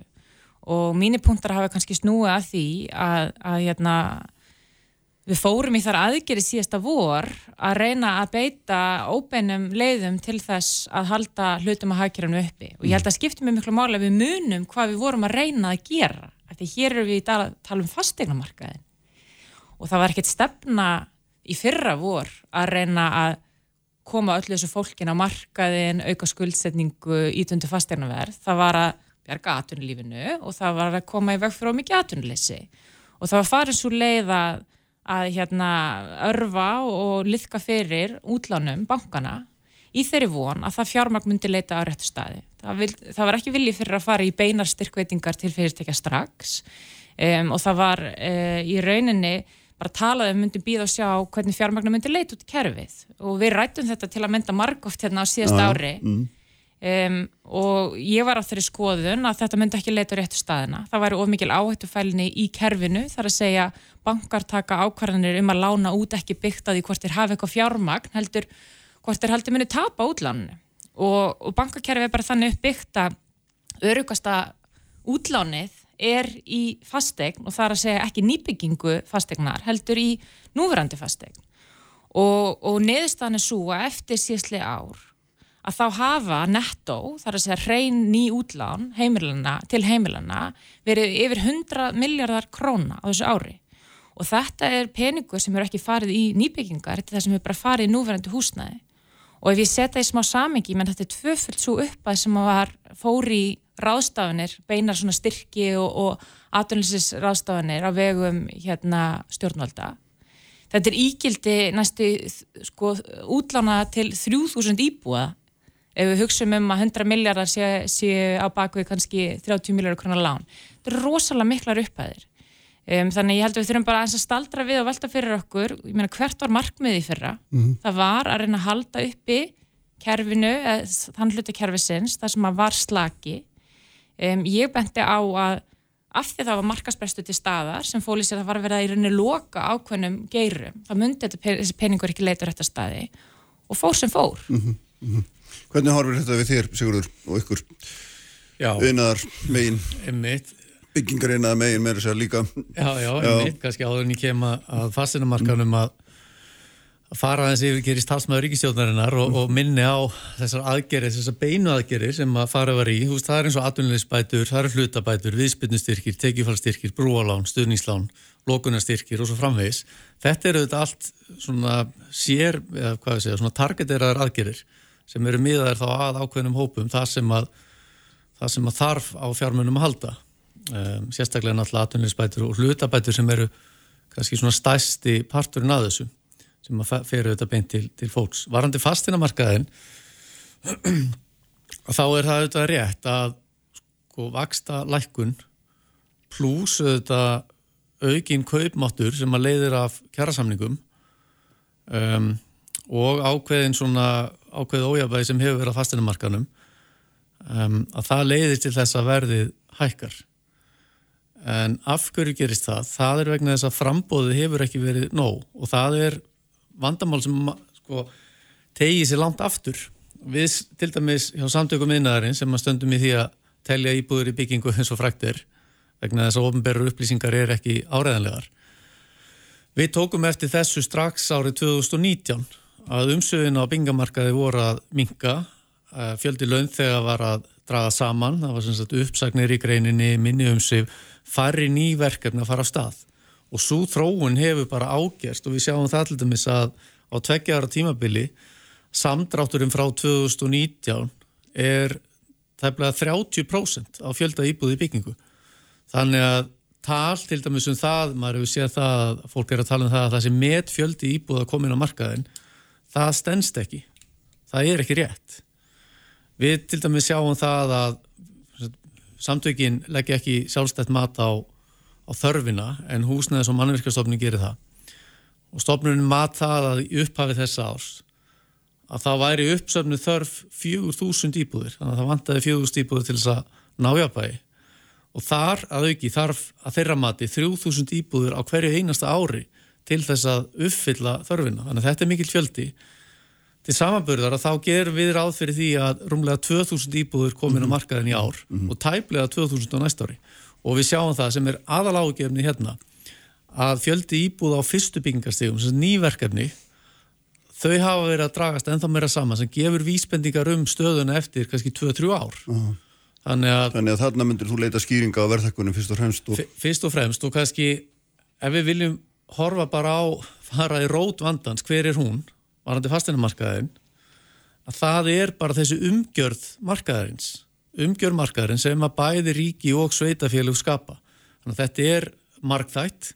Og mínir punktar hafa kannski snúið að því að, að hérna, við fórum í þar aðgeri síðasta vor að reyna að beita óbeinum leiðum til þess að halda hlutum að hagkerfunu uppi. Og ég held að skiptum við miklu máli að við munum hvað við vorum að reyna að gera því hér eru við í tala um fastegnamarkaðin og það var ekkert stefna í fyrra vor að reyna að koma öllu þessu fólkin á markaðin, auka skuldsetningu ítundu fastegnaverð, það var að bjarga atunlífinu og það var að koma í veg fyrir ómikið atunleysi og það var farið svo leið að að hérna örfa og liðka fyrir útlánum bankana í þeirri von að það fjármagn myndi leita á réttu staði. Það, vil, það var ekki viljið fyrir að fara í beinar styrkveitingar til fyrirtekja strax um, og það var uh, í rauninni bara talaði um myndi býða og sjá hvernig fjármagnu myndi leita út í kerfið og við rættum þetta til að mynda margóft hérna á síðast ári mm. Um, og ég var á þeirri skoðun að þetta myndi ekki leita réttu staðina. Það væri of mikil áhættufælni í kerfinu þar að segja bankar taka ákvarðanir um að lána út ekki byggt að því hvort þeir hafa eitthvað fjármagn heldur hvort þeir heldur muni tapa útláninu og, og bankakerfi er bara þannig uppbyggt að örugasta útlánið er í fastegn og það er að segja ekki nýbyggingu fastegnar heldur í núverandi fastegn og, og neðustan er svo að eftir síðsli ár að þá hafa nettó, þar að segja hrein ný útlán heimilana, til heimilana verið yfir 100 miljardar króna á þessu ári. Og þetta er peningur sem eru ekki farið í nýbyggingar, þetta er það sem eru bara farið í núverandi húsnæði. Og ef ég setja í smá samengi, menn þetta er tvöfullt svo uppað sem að var fóri í ráðstafanir, beinar svona styrki og, og aðdunlisis ráðstafanir á vegum hérna stjórnvalda. Þetta er ígildi næstu sko útlána til 3000 íbúa ef við hugsaum um að 100 miljardar séu sé á bakvið kannski 30 miljardar krónar lán þetta er rosalega miklar uppæðir Um, þannig ég held að við þurfum bara að staldra við og velta fyrir okkur, ég meina hvert var markmiði fyrra, mm -hmm. það var að reyna að halda uppi kerfinu þann hluti kerfisins, það sem að var slaki um, ég benti á að af því það var markasprestu til staðar sem fóli sér að það var að vera í rauninni loka ákveðnum geirum, það myndi þessi peningur ekki leita rétt að staði og fór sem fór mm -hmm. Mm -hmm. Hvernig horfur þetta við þér, Sigurður og ykkur? Viðnaðar megin? Emmitt byggingarinn að megin með þess að líka. Já, já, einmitt, kannski áður en ég kem að, fastinamarkanum að fara aðeins yfir gerist talsmaður ríkistjóðnarinnar og, og minni á þessar aðgerir, þessar beinu aðgerir sem að fara var í, þú veist, það er eins og atvinnulegisbætur, það eru hlutabætur, viðspilnustyrkir, tekifallstyrkir, brúalán, stuðníslán lókunastyrkir og svo framvegis. Þetta eru þetta allt svona sér, eða hvað ég segja, svona targeteraðar aðgerir sem eru miðaðir þá að ákveðnum hópum, það sem að það sem að þarf á fjármunum að halda um, sérstaklega náttúrulega atvinninsbætur og hlutabætur sem eru kannski svona stæsti parturinn að þessu sem að fyrir auðvitað beint til, til fólks. Varandi fastinamarkaðin þá er það auðvitað rétt að sko vaksta lækkun pluss auðvitað aukinn kaupmáttur sem að leiðir af kjærasamningum um, og ákveðin svona ákveð ójabæði sem hefur verið á fastinamarkaðnum um, að það leiðir til þess að verðið hækkar. En af hverju gerist það? Það er vegna þess að frambóðið hefur ekki verið nóg og það er vandamál sem sko, tegið sér langt aftur. Við til dæmis hjá samtökum innaðarinn sem að stöndum í því að telja íbúður í byggingu eins og fræktir vegna þess að ofnberður upplýsingar er ekki áræðanlegar Við tókum eftir þessu strax árið 2019 að umsöðin á byggingamarkaði voru að minka fjöldi laun þegar var að draga saman, það var sem sagt uppsagnir í greininni, minni umsöf færri nýverkefni að fara á stað. Og svo þróun hefur bara ágerst og við sjáum það til dæmis að á tveggjára tímabili samdrátturinn frá 2019 er tæmlega 30% á fjölda íbúði byggingu. Þannig að tal til dæmis um það, maður hefur séð það að fólk er að tala um það að það sem met fjöldi íbúð að koma inn á markaðin það stennst ekki, það er ekki rétt. Við til dæmis sjáum það að samtökin leggja ekki sjálfstætt mat á, á þörfina en húsnæðis og mannverkastofnun gerir það. Og stofnunin mat það að upphafi þessa árs að það væri uppsöfnu þörf 4.000 íbúðir þannig að það vantaði 4.000 íbúðir til þess að nájabæi og þar að auki þarf að þeirra mati 3.000 íbúðir á hverju einasta ári til þess að uppfylla þörfina þannig að þetta er mikill fjöldi til samanbörðar að þá gerum við ráð fyrir því að rúmlega 2000 íbúður komin á mhm. markaðin í ár mm -hmm. og tæplega 2000 á næsta ári og við sjáum það sem er aðal ágefni hérna að fjöldi íbúða á fyrstu byggingarstígum, sem nýverkefni þau hafa verið að dragast ennþá meira saman sem gefur vísbendingar um stöðuna eftir kannski 2-3 ár uh -huh. Þannig að, Þannig að þarna myndir þú leita skýringa á verðhækkunum fyrst og fremst og... Fyrst og fremst og kannski ef við viljum horfa bara á fara í rót vandans, hver er hún varandi fasteinamarkaðin að það er bara þessi umgjörð markaðarins, umgjörð markaðarins sem að bæði ríki og sveitafélug skapa. Þannig að þetta er markþætt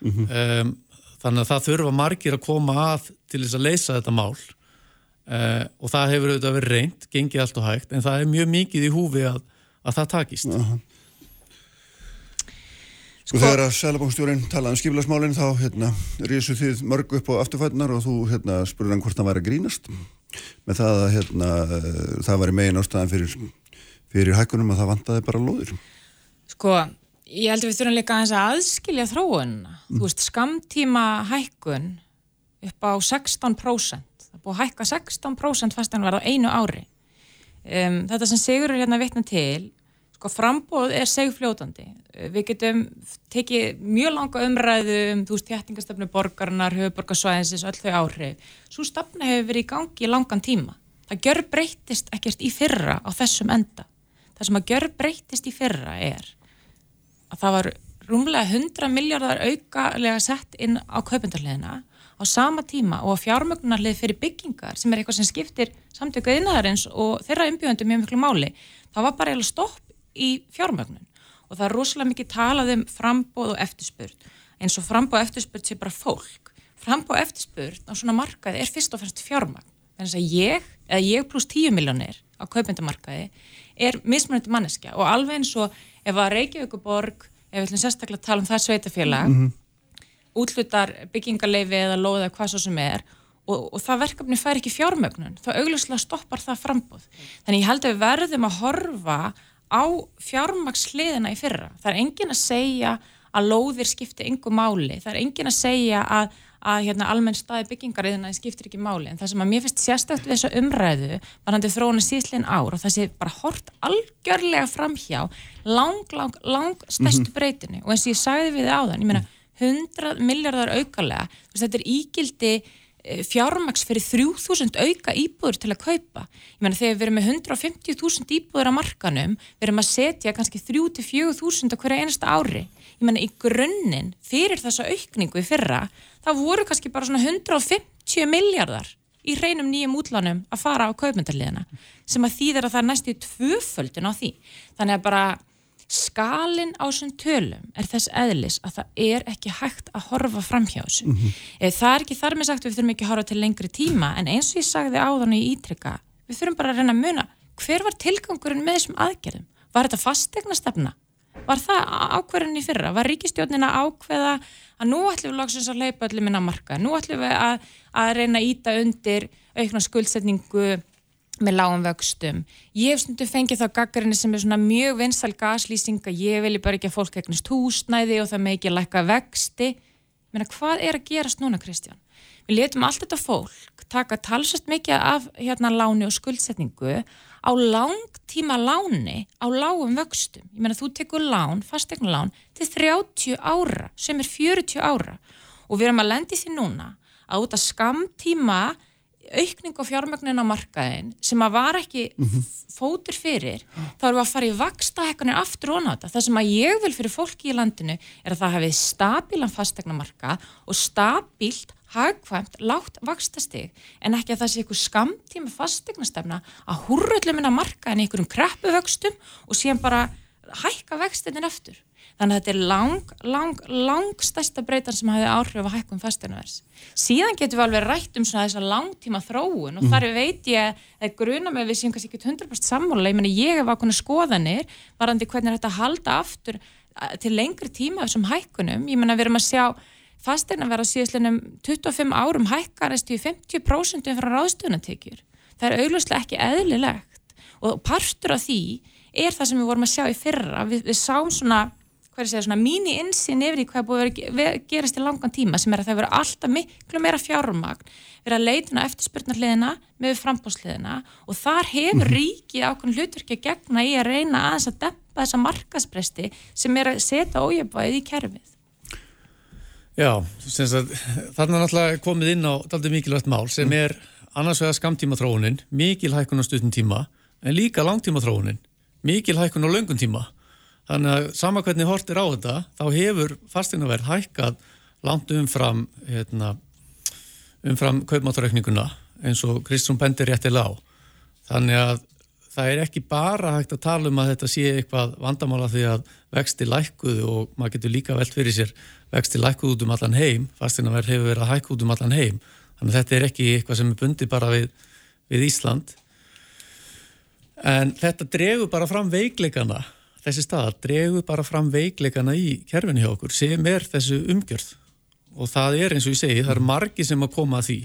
mm -hmm. um, þannig að það þurfa margir að koma að til þess að leysa þetta mál uh, og það hefur auðvitað verið reynd, gengið allt og hægt en það er mjög mikið í húfi að, að það takist. Uh -huh. Sko þegar að Sælabankstjórin talaði um skipilagsmálinn þá hérna, rísu þið mörg upp á afturfætnar og þú hérna, spurði hann hvort það væri að grínast með það að hérna, það væri megin ástæðan fyrir, fyrir hækkunum að það vantaði bara lóðir. Sko, ég held að við þurfum líka að aðskilja þróun. Mm. Þú veist, skamtíma hækkun upp á 16%. Það búið að hækka 16% fast en var á einu ári. Um, þetta sem Sigur er hérna vittna til Sko frambóð er segfljótandi. Við getum tekið mjög langa umræðu um þú veist þjættingastöfnu borgarnar, höfuborgarsvæðinsins, öll þau áhrif. Svo stafna hefur verið í gangi í langan tíma. Það gjör breytist ekkert í fyrra á þessum enda. Það sem að gjör breytist í fyrra er að það var rúmlega 100 miljardar aukalega sett inn á kaupendarleðina á sama tíma og fjármögnarlið fyrir byggingar sem er eitthvað sem skiptir samtökuð innaðarins og þeirra umbjöndum mjög miklu máli. Það var bara eða stopp í fjármögnun. Og það er rosalega mikið talað um frambóð og eftirspurt eins og frambóð og eftirspurt sé bara fólk. Frambóð og eftirspurt á svona markaði er fyrst og fyrst fjármagn. Þannig að ég, eða ég pluss 10 miljónir á kaupindamarkaði er mismunandi manneskja. Og alveg eins og ef að Reykjavíkuborg ef við ætlum sérstaklega að tala um það sveitafélag mm -hmm. útlutar byggingarleifi eða loða hvað svo sem er og, og það verkefni fær ekki fjármögnun þá augljóslega stoppar það frambóð þannig ég held að við verðum að horfa á fjármaksliðina í fyrra. Það er engin að segja að lóðir skiptir yngu máli, það er engin að segja að, að hérna, almenn staði byggingariðina skiptir ekki máli, en það sem að mér finnst sérstökt við þessu umræðu var hann til þróuna síðslegin ár og það sé bara hort algjörlega framhjá lang, lang, lang stærstu mm -hmm. breytinu og eins og ég sagði við það á þann, ég meina 100 miljardar aukarlega, þetta er ígildi fjármaks fyrir 3000 auka íbúður til að kaupa. Ég menna þegar við erum með 150.000 íbúður á markanum, við erum að setja kannski 3-4.000 á hverja einasta ári. Ég menna í grunninn fyrir þessa aukningu í fyrra, þá voru kannski bara svona 150 miljardar í hreinum nýjum útlanum að fara á kaupmyndarliðina sem að þýðir að það er næstu tvöföldin á því. Þannig að bara skalin á þessum tölum er þess eðlis að það er ekki hægt að horfa fram hjá þessu. Mm -hmm. Það er ekki þar með sagt við þurfum ekki að horfa til lengri tíma en eins og ég sagði áðan í ítrykka við þurfum bara að reyna að muna hver var tilgangurinn með þessum aðgerðum? Var þetta fastegna stefna? Var það ákverðin í fyrra? Var ríkistjónin að ákveða að nú ætlum við langsins að leipa öllum inn á marka? Nú ætlum við að, að reyna að íta undir aukna skuldsetningu með lágum vöxtum. Ég hef stundu fengið þá gaggarinni sem er svona mjög vinsal gaslýsing að ég vilji bara ekki að fólk egnist húsnæði og það með ekki að lækka vexti. Meina, hvað er að gerast núna, Kristján? Við letum allt þetta fólk taka talsast mikið af hérna láni og skuldsetningu á langtíma láni á lágum vöxtum. Ég meina, þú tekur lán, fastegna lán, til 30 ára, sem er 40 ára og við erum að lendi því núna að út að skamtíma aukning á fjármögnin á markaðin sem að var ekki fótur fyrir, þá við að fara í vaksta hekkanir aftur og náta. Það sem að ég vil fyrir fólki í landinu er að það hefði stabílan fastegna marka og stabílt hagkvæmt, lágt vakstastig en ekki að það sé einhver skamtíma fastegnastefna að húrröllum minna marka en einhverjum kreppuvöxtum og síðan bara hækka vextinnin eftir. Þannig að þetta er lang, lang, lang stærsta breytan sem hafi áhrif að hækkum fastegnavers. Síðan getum við alveg rætt um svona þessa langtíma þróun og mm. þar veit ég að gruna með við séum kannski ekki 100% sammála, ég meni ég hef ákveðna skoðanir varandi hvernig þetta halda aftur til lengri tíma þessum hækkunum. Ég menna við erum að sjá fastegna vera síðastlega 25 árum hækkarist í 50% frá ráðstöðunatekjur. Það er auglustlega ekki eðlilegt og partur af því er það sem við vorum að sjá í fyrra. Við, við sáum svona hvað er segja, svona mín-insinn yfir í hvað búið að gerast í langan tíma sem er að það vera alltaf miklu meira fjármagn vera að leituna eftirspurnarliðina með frambóðsliðina og þar hefur ríkið ákveðin hlutverki að gegna í að reyna aðeins að dempa þessa markaspresti sem er að setja ójöfbæðið í kerfið. Já, þarna er náttúrulega komið inn á daldi mikilvægt mál sem er annars vegar skamtíma þróunin, mikil hækkun á stutnum tíma en líka langtíma þróunin, mikil hækkun á löngun tíma Þannig að sama hvernig hortir á þetta, þá hefur fastegnaverð hækkað langt umfram, hérna, umfram kaupmátturaukninguna eins og Kristjón bendir réttilega á. Þannig að það er ekki bara hægt að tala um að þetta sé eitthvað vandamála því að vexti lækkuðu og maður getur líka velt fyrir sér vexti lækkuðu út um allan heim, fastegnaverð hefur verið að hækkuð út um allan heim. Þannig að þetta er ekki eitthvað sem er bundið bara við, við Ísland. En þetta dregur bara fram veikleikana þessi staðar dregur bara fram veikleikana í kerfinu hjá okkur sem er þessu umgjörð og það er eins og ég segi, það er margi sem að koma að því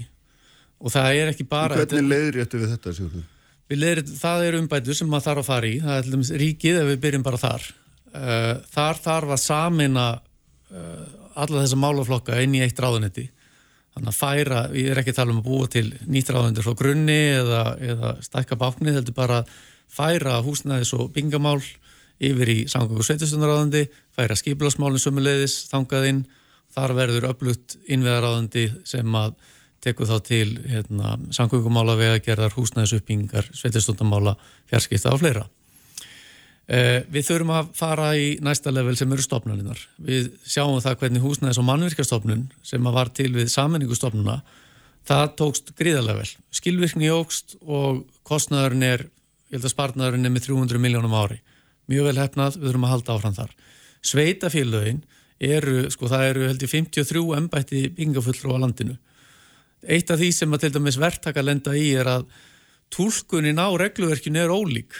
og það er ekki bara... Hvernig leiðir þetta við þetta, Sigurður? Leiðir, það er umbætur sem maður þarf að fara í, það er til ríkið ef við byrjum bara þar. Uh, þar þarf að samina uh, alla þessa málaflokka inn í eitt ráðunetti. Þannig að færa, ég er ekki að tala um að búa til nýtt ráðundir frá grunni eða, eða stækka báknið, heldur bara færa húsnæðis og bingamál yfir í samgöngu sveitistundaráðandi, færa skiplasmálinn sömulegðis, þangaðinn, þar verður öflutt innveðaráðandi sem að teku þá til hérna, samgöngumála vegagerðar, húsnæðisuppbyggingar, sveitistundamála, fjarskipta og fleira. Eh, við þurfum að fara í næsta level sem eru stopnarinnar. Við sjáum það hvernig húsnæðis- og mannvirkastofnun sem að var til við samenningustofnuna, það tókst gríðarlega vel. Skilvirkni jógst og kostnæðurinn er, ég held að spartnæðurinn er með 300 miljónum ári mjög vel hefnað, við þurfum að halda áfram þar. Sveitafélögin eru, sko það eru held ég 53 ennbætti byggingafulltrú á landinu. Eitt af því sem að til dæmis verktaka lenda í er að tólkunin á regluverkinu er ólík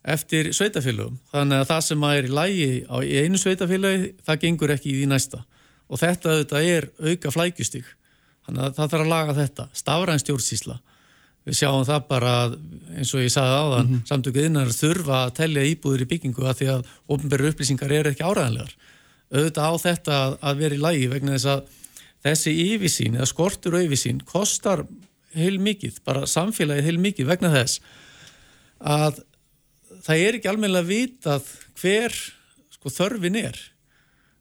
eftir sveitafélögum. Þannig að það sem að er í lægi á einu sveitafélögi, það gengur ekki í því næsta. Og þetta, þetta er auka flækjustík. Þannig að það þarf að laga þetta. Stafræn stjórnsísla við sjáum það bara eins og ég sagði á þann mm -hmm. samtökuð innar þurfa að tellja íbúður í byggingu að því að ofnbæru upplýsingar eru ekki áræðanlegar auðvitað á þetta að vera í lægi vegna þess að þessi yfirsín eða skortur og yfirsín kostar heil mikið, bara samfélagið heil mikið vegna þess að það er ekki almenna vitað hver sko, þörfin er.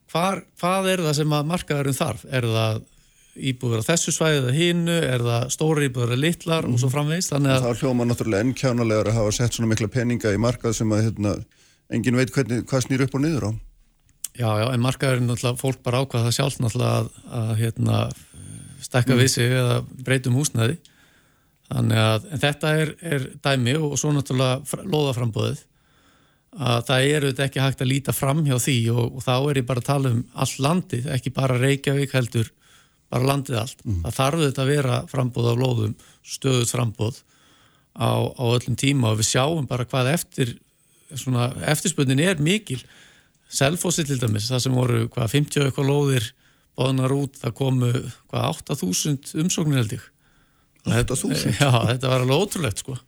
Hvar, hvað er það sem að markaðarum þarf? Er það íbúður á þessu svæðið eða hinnu, er það stóri íbúður eða litlar mm. og svo mhm. framvegist að... Það hljóma náttúrulega ennkjánulegar að hafa sett svona mikla peninga í markað sem að hérna, engin veit hvernig, hvað snýr upp og niður á Já, já, en markaður er náttúrulega fólk bara ákvað það sjálf náttúrulega að, að hérna, stekka mm. við sig eða breytum húsnæði þannig að þetta er, er dæmi og svo náttúrulega loðaframbóðið að það eru þetta ekki hægt að líta fram hjá því og, og þá er ég bara að tala um all landið, ekki bara Reykjavík heldur bara landið allt. Mm. Það þarf þetta að vera frambóð á lóðum, stöðut frambóð á, á öllum tíma og við sjáum bara hvað eftir eftirspunnin er mikil Selfossi til dæmis, það sem voru hvað 50 eitthvað lóðir bóðnar út, það komu hvað 8000 umsóknir held ég 8000? Já, þetta var alveg ótrúlegt sko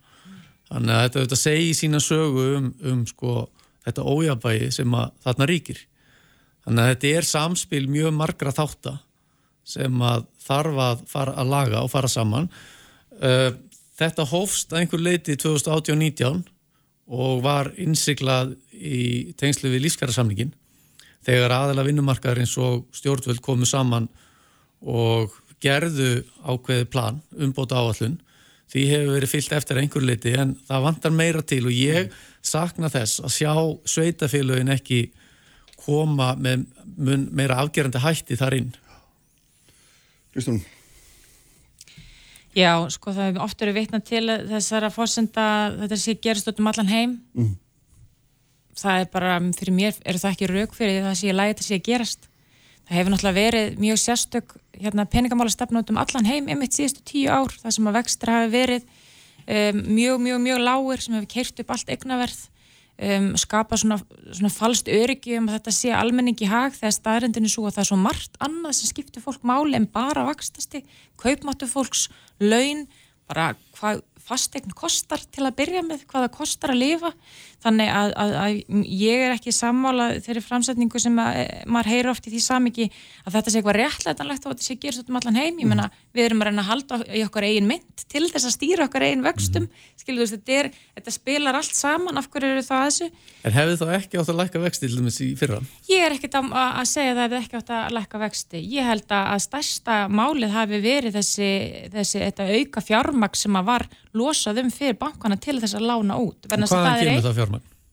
Þannig að þetta, þetta segi sína sögu um, um sko, þetta ójabægi sem að þarna ríkir. Þannig að þetta er samspil mjög margra þáttar sem að þarf að fara að laga og fara saman. Uh, þetta hófst að einhver leiti 2018-19 og var innsiklað í tengslu við lífskærasamningin þegar aðela vinnumarkaðarins og stjórnvöld komu saman og gerðu ákveði plan umbóta áallun því hefur verið fyllt eftir einhver leiti en það vantar meira til og ég sakna þess að sjá sveitafélagin ekki koma með meira afgerandi hætti þar inn Kristján Já, sko það hefur oft verið vitna til þessara fórsenda þetta sé gerist út um allan heim. Mm. það er bara fyrir mér er það ekki rauk fyrir það sé lægi þetta sé gerast. Það hefur náttúrulega verið mjög sérstök hérna, peningamála stefn út um allan heim einmitt síðustu tíu ár, það sem að vextra hafi verið um, mjög, mjög, mjög lágur sem hefur keirt upp allt eignaverð um, skapa svona, svona falst öryggi um að þetta sé almenningi hag þegar staðrendinu svo að það er svo margt annað sem skiptir fólk máli en bara vakstasti, kaupmáttu fólks, laun, bara hvað fastegn kostar til að byrja með, hvað það kostar að lifa þannig að, að, að ég er ekki sammála þeirri framsetningu sem að, eh, maður heyrir oft í því samiki að þetta sé eitthvað réttlætanlegt og þetta sé gerst um allan heim, ég menna við erum að reyna að halda í okkar eigin mynd til þess að stýra okkar eigin vöxtum, skilur þú veist þetta, er, þetta spilar allt saman, af hverju eru það þessu En hefðu þá ekki átt að læka vexti til þess í fyrra? Ég er ekkit að, að segja það hefðu ekki átt að læka vexti, ég held að stærsta málið hafi verið þessi, þessi auka fjármaks sem að var losað um fyrir bankana til þess að lána út. Hvaðan kemur það fjármagn?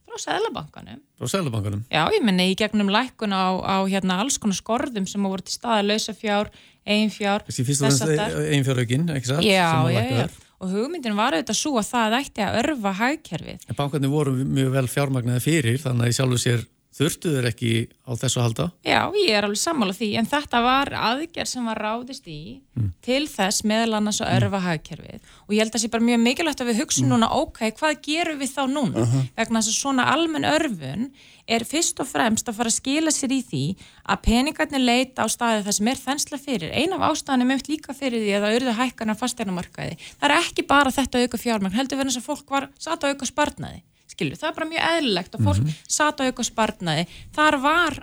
Frá Sæðlabankanum. Frá Sæðlabankanum? Já, ég minni í gegnum lækun á, á hérna, alls konar skorðum sem voru til staða lausafjár, einfjár. Þessi fyrst og fremst einfjárhaugin, ekki satt? Já, já, já. Og hugmyndin var auðvitað svo að það ætti að örfa hagkerfið. En bankarnir voru mjög vel fjármagnaði fyrir, þannig að í sjálfu sér Þurftu þeir ekki á þessu halda? Já, ég er alveg sammála því, en þetta var aðgerð sem var ráðist í mm. til þess meðal annars að örfa hagkerfið og ég held að það sé bara mjög mikilvægt að við hugsa mm. núna, ok, hvað gerum við þá núna? Uh -huh. Vegna þess að svona almenn örfun er fyrst og fremst að fara að skila sér í því að peningarnir leita á staði það sem er þensla fyrir. Ein af ástæðanum eftir líka fyrir því að það auðvitað hækkarnar fasteignarmarkaði. Það er ekki bara þetta auka fjármagn, heldur verðan þess að fólk var satt að auka spartnaði skilju, það er bara mjög eðlilegt og fólk mm -hmm. sata auka spartnaði, þar var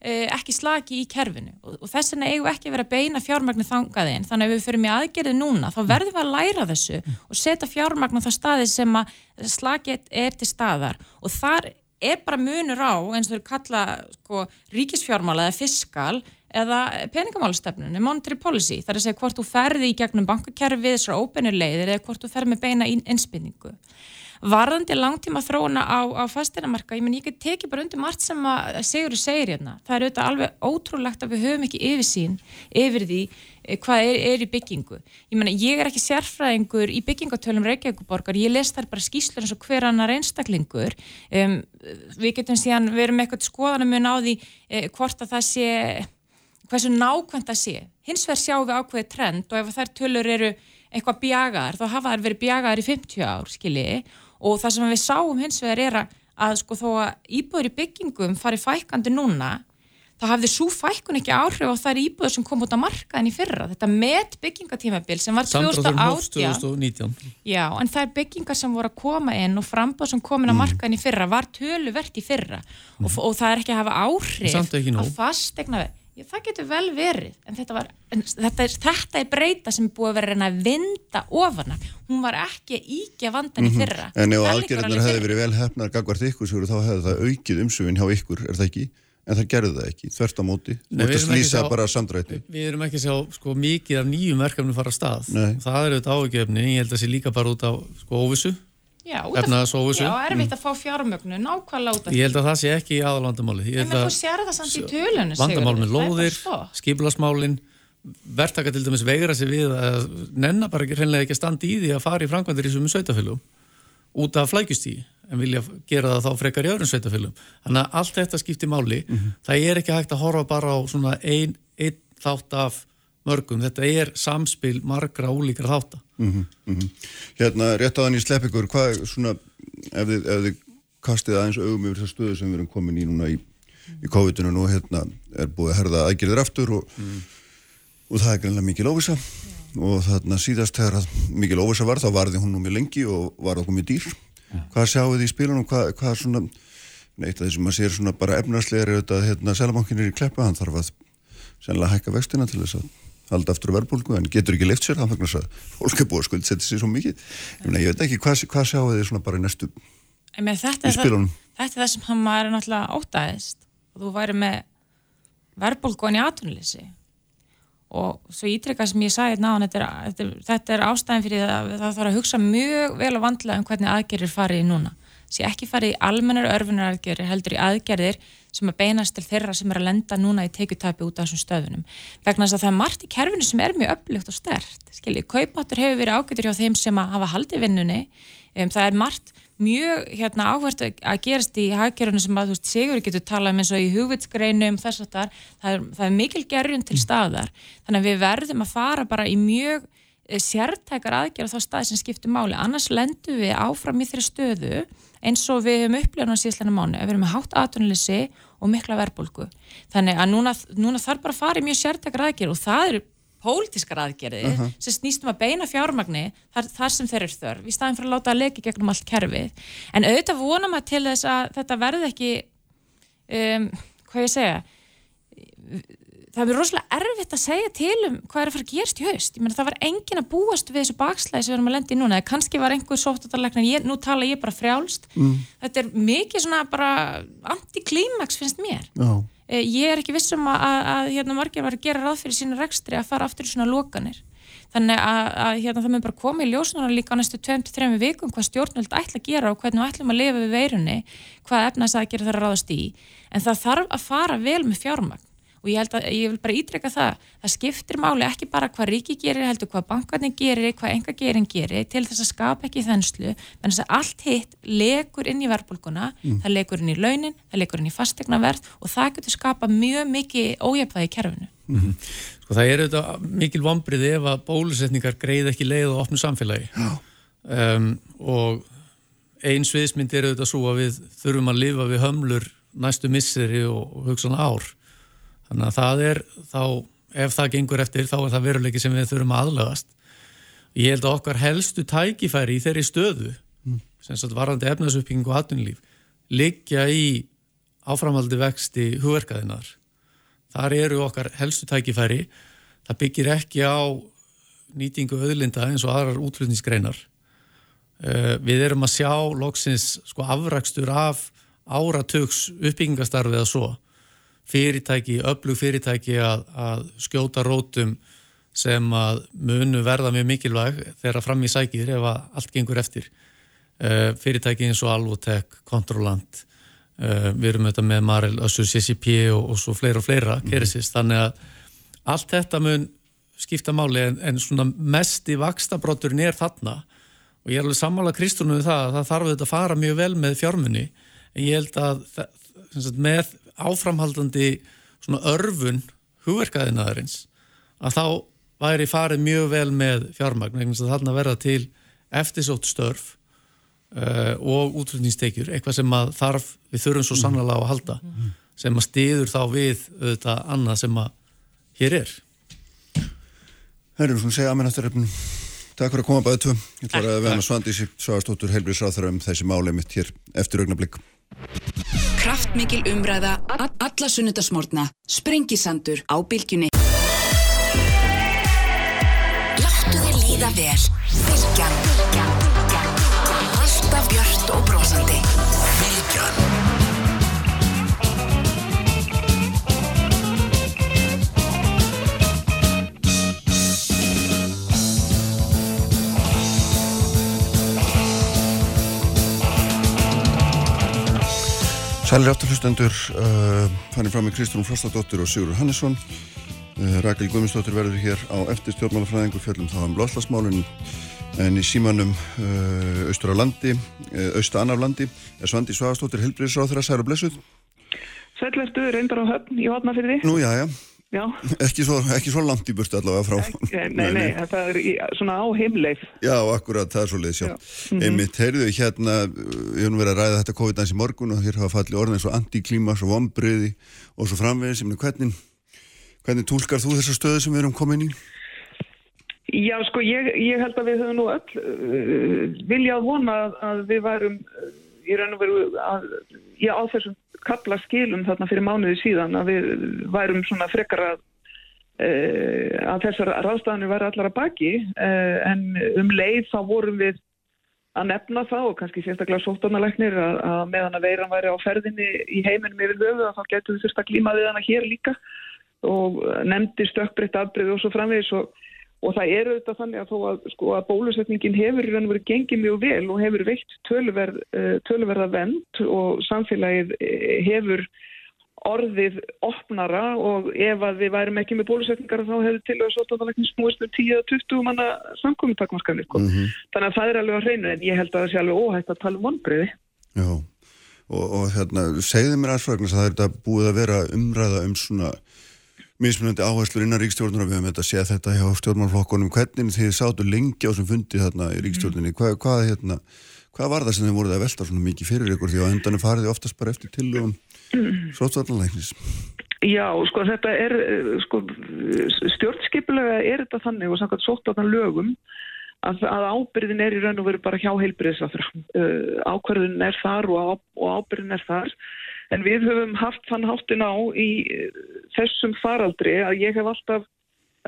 eh, ekki slaki í kerfinu og, og þess vegna eigum ekki verið að beina fjármagnu þangaðinn, þannig að við fyrir mjög aðgerið núna, þá verðum við að læra þessu og setja fjármagnu þá staði sem að slakið er til staðar. Og þar er bara munur á eins og þau kalla sko, ríkisfjármála eða fiskal eða peningamálastefnunni, monetary policy, þar er að segja hvort þú ferði í gegnum bankakerfið, þessar óbeinur leiðir eða hvort þú ferði með beina innspinningu varðandi langtíma þróuna á, á fastinamarka, ég menn ég get tekið bara undir margt sem að Sigurður segir hérna það er auðvitað alveg ótrúlegt að við höfum ekki yfirsýn yfir því eh, hvað er, er í byggingu. Ég menna, ég er ekki sérfræðingur í byggingatölum Reykjavíkuborgar, ég les þar bara skýslur eins og hver annar einstaklingur um, við getum síðan verið með eitthvað skoðanum á því eh, hvort að það sé hversu nákvæmt það sé. Hins vegar sjáum við ákveðið trend og ef þær tölur eru eitthvað bjagaðar, þá hafa þær verið bjagaðar í 50 ár, skiljiði og það sem við sáum hins vegar er að, að sko þó að íbúður í byggingum fari fækandi núna það hafði svo fækkun ekki áhrif á þær íbúður sem kom út á markaðin í fyrra þetta met byggingatímabil sem var 2018 já, en er byggingar sem voru að koma inn og frambáð sem komin á mm. markaðin í fyrra var töluvert í fyrra mm. og, og það er ekki að hafa áhrif að fastegna Já, það getur vel verið, en þetta, var, en þetta, er, þetta er breyta sem búið að vera að vinda ofana. Hún var ekki íkja vandan í mhm. fyrra. Mm -hmm. En ef aðgerðunar hefði verið vel hefnar gagvart ykkur, þá hefði það aukið umsöfin hjá ykkur, er það ekki? En það gerði það ekki, þvert á móti. Nei, lýsa bara samdrætti. Við erum ekki að sjá sko, mikið af nýjum verkefnum fara að stað. Nei. Það er auðvitað ágefni, ég held að það sé líka bara út á sko, óvissu Já, já, erfitt að fá fjármögnu nákvæmlega út af því. Ég held að það sé ekki í aðalandamáli. En þú sér það samt í tölunum. Vandamál með lóðir, skipilasmálin, verðtaka til dæmis vegra sig við að nennar bara ekki hreinlega ekki að standa í því að fara í framkvæmdir í sumum sveitafélum út af flækjustíði en vilja gera það þá frekar í öðrum sveitafélum. Þannig að allt þetta skiptir máli. Mm -hmm. Það er ekki hægt að horfa bara á svona einn ein þátt af mörgum. Þetta er samspil margra ólíkra þáttar. Mm -hmm, mm -hmm. Hérna, rétt þann í slepp ykkur, hvað er svona, ef þið, ef þið kastið aðeins augum yfir það stöðu sem við erum komin í núna í, í COVID-19 og hérna er búið að herða aðgjörður aftur og, mm. og það er greinlega mikið lófisa og þarna síðast þegar að mikil óvisa var, þá varði hún nú mjög lengi og var okkur mjög dýr. Hvað sjáu þið í spilunum, hvað, hvað svona, neitt að því sem maður sér svona bara efnarslegar er auðvitað, hérna, selabankin er í kleppa, hann þarf að sennilega hækka vextina til þess að halda aftur verðbólgu, en getur ekki leift sér það þess að fólk er búið að skuldsetja sér svo mikið. Ég, mena, ég veit ekki, hvað, hvað sjáu þið svona bara í næstu Meina, þetta, í er það, þetta er það sem hann maður er náttúrulega ótaðist og þú væri með verðbólgóin í atvinnuleysi. Og svo ítrykka sem ég sagði þetta, er- þetta, er- þetta er ástæðin fyrir að það þarf að hugsa mjög vel og vandlega um hvernig aðgerðir farið í núna sé ekki farið í almennar örfunar aðgerðir heldur í aðgerðir sem að beinast til þeirra sem er að lenda núna í tekjutapi út af þessum stöðunum. Vegna þess að það er margt í kerfinu sem er mjög öflugt og stert skiljið, kaupmáttur hefur verið ágætur hjá þeim sem hafa haldið vinnunni. Um, það er margt mjög hérna, áhvert að gerast í hagkerfinu sem að þú veist, Sigur getur talað um eins og í hugvitsgreinum þess að það er, það er mikil gerjun til staðar. Þannig að við verðum að fara bara í mjög eh, sértækar aðgerð á þá staði sem skiptir máli. Annars lendum við áfram í þeirri stöðu eins og við höfum upplifað á síðslega mánu, við erum með hátt atvinnuleysi og mikla verðbólgu. Þannig að núna, núna þarf bara að fara í mjög sértækar aðgerð og það eru pólitískar aðgerði sem snýst um að beina fjármagni þar, þar sem þeir eru þörf í staðin fyrir að láta að leki gegnum allt kerfið. En auðvitað vonum að til þess að þetta verði ekki um, hvað ég segja það verður rosalega erfitt að segja til um hvað er að fara að gerast í haust. Ég meina það var engin að búast við þessu bakslæði sem við erum að lenda í núna, eða kannski var einhver sóttatarleikna, nú tala ég bara frjálst. Mm. þetta er mikið svona bara anti-klímax finnst mér. Já. Eh, ég er ekki vissum að, að, að hérna, margir var að gera ráð fyrir sína rekstri að fara aftur í svona lokanir. Þannig að, að hérna, það með bara koma í ljósnuna líka á næstu 2-3 vikum hvað stjórnvöld ætla að gera og hvernig við ætlum að lifa við veirunni hvað efnast að gera það að ráðast í. En það þarf að fara vel með fjármagn og ég held að, ég vil bara ítreka það það skiptir máli ekki bara hvað ríki gerir heldur hvað bankarnir gerir, hvað enga gerin gerir til þess að skapa ekki þenslu menn þess að allt hitt legur inn í verðbólguna, það legur inn í launin það legur inn í fastegnaverð og það getur skapa mjög mikið ójafvæði í kerfinu. Sko það er auðvitað mikil vombrið ef að bólusetningar greið ekki leið og opnu samfélagi. Um, og ein sviðsmynd er auðvitað svo að við þurfum að lifa við hömlur næstu misseri og, og hugsan ár þannig að það er þá ef það gengur eftir þá er það veruleiki sem við þurfum að aðlagast. Ég held að okkar helstu tækifæri í þeirri stöðu sem sagt varandi efnasuppbygging og atvinnulíf liggja í áframhaldi vexti hugverkaðinar þar eru okkar helstu tækifæri. Það byggir ekki á nýtingu öðlinda eins og aðrar útflutningsgreinar. Uh, við erum að sjá loksins sko afrakstur af áratugs uppbyggingastarfið að svo fyrirtæki, öflug fyrirtæki að, að skjóta rótum sem að munu verða mjög mikilvæg þegar fram í sækir ef að allt gengur eftir. Uh, fyrirtæki eins og Alvotech, Controlant uh, við erum auðvitað með Marel, Össur, CCP og, og svo fleira og fleira mm -hmm. þannig að allt þetta mun skipta máli en, en svona mest í vakstabróturinn er þarna. Og ég er alveg sammála Kristúnu við það að það þarf auðvitað að fara mjög vel með fjármunni en ég held að með áframhaldandi svona örfun hugverkaðinaðarins að þá væri farið mjög vel með fjármagn vegna þess að þarna verða til eftirsótt störf uh, og útflutningstekjur, eitthvað sem að þarf við þurfum svo sannlega á að halda sem að stiður þá við auðvitað annað sem að hér er Herru, svona segja aðmenn eftir efnum. Takk fyrir að koma bæðið tvö. Ég ætla að vera með Svandísi Svagastóttur heilbríðsráþara um þessi máli mitt hér eftir augnablík. Kraftmikil umræða, alla sunnudasmórna, sprengisandur á bylgjunni. Láttu þér líða vel. Bylgjan. Alltaf björt og brosandi. Sælir afturhlustendur, uh, fannir fram með Kristrún Frostadóttir og Sigur Hannesson. Uh, Rakel Guðmundsdóttir verður hér á eftir stjórnmálafræðingu fjöllum þá um loslasmálun en í símanum uh, austur á landi, uh, austur annar landi, er Svandi Svagastóttir helbriðsráþara, særu blessuð. Sælvertu reyndar á höfn í hotnafyrði. Nú, já, já, Já, ekki svo, ekki svo langt í burtu allavega frá. nei, nei, nei, það er í, svona á heimleif. Já, akkurat, það er svo leiðis, já. Já. Mhm. Einmitt, heyrðu, hérna, ég hef nú verið að ræða þetta COVID-19 í morgun og hér hafa fallið orðin eins og antiklímas og vombriði og svo framvegis, ég meina, hvernig, hvernig tólkar þú þessa stöðu sem við erum komin í? Já, sko, ég, ég held að við höfum nú öll uh, viljað vona að, að við værum uh, í raun og veru að, já, á þessum kapla skilum þarna fyrir mánuði síðan að við værum svona frekar að, uh, að þessar ráðstafanir væri allar að baki uh, en um leið þá vorum við að nefna það og kannski sérstaklega sóttanalegnir að, að meðan að veiran væri á ferðinni í heiminum yfir höfu að þá getur við þurft að glíma við hana hér líka og nefndi stökkbreytt afbreyð og svo framvegis og, og það er auðvitað þannig að þó að, sko, að bólusetningin hefur í raun og verið gengið mjög vel og hefur veikt töluverð, uh, töluverða vend og samfélagið eh, hefur orðið opnara og ef að við værum ekki með bólusetningar þá hefur til að sóttanalegnir snúist um 10-20 manna samkominntakmaskanir sko. þannig að það er alveg að hreinu en ég held að það sé alveg óhægt að tala um vonbreiði Já, og, og hérna, segðu mér aðeins vegna að það er þetta búið að vera umræða um svona mismunandi áherslur innan ríkstjórnur og við höfum þetta að sé þetta hjá stjórnmálflokkonum hvernig þið sátu lengi á sem fundi þarna í ríkstjórnunni, hvað, hvað, hérna, hvað var það sem þið voruð að velta svona mikið fyrir ykkur? Því að endanum farið þið oftast bara eftir tilugum sótvarnalæknis Já, sko þetta er sko, stjórnskipulega er þetta þannig og samkvæmt sótvarnan lögum að, að ábyrðin er í raun og veru bara hjá heilbyrðisafra uh, ákverðin er þar og, á, og ábyrðin er þar En við höfum haft þann háttin á í eh, þessum faraldri að ég hef alltaf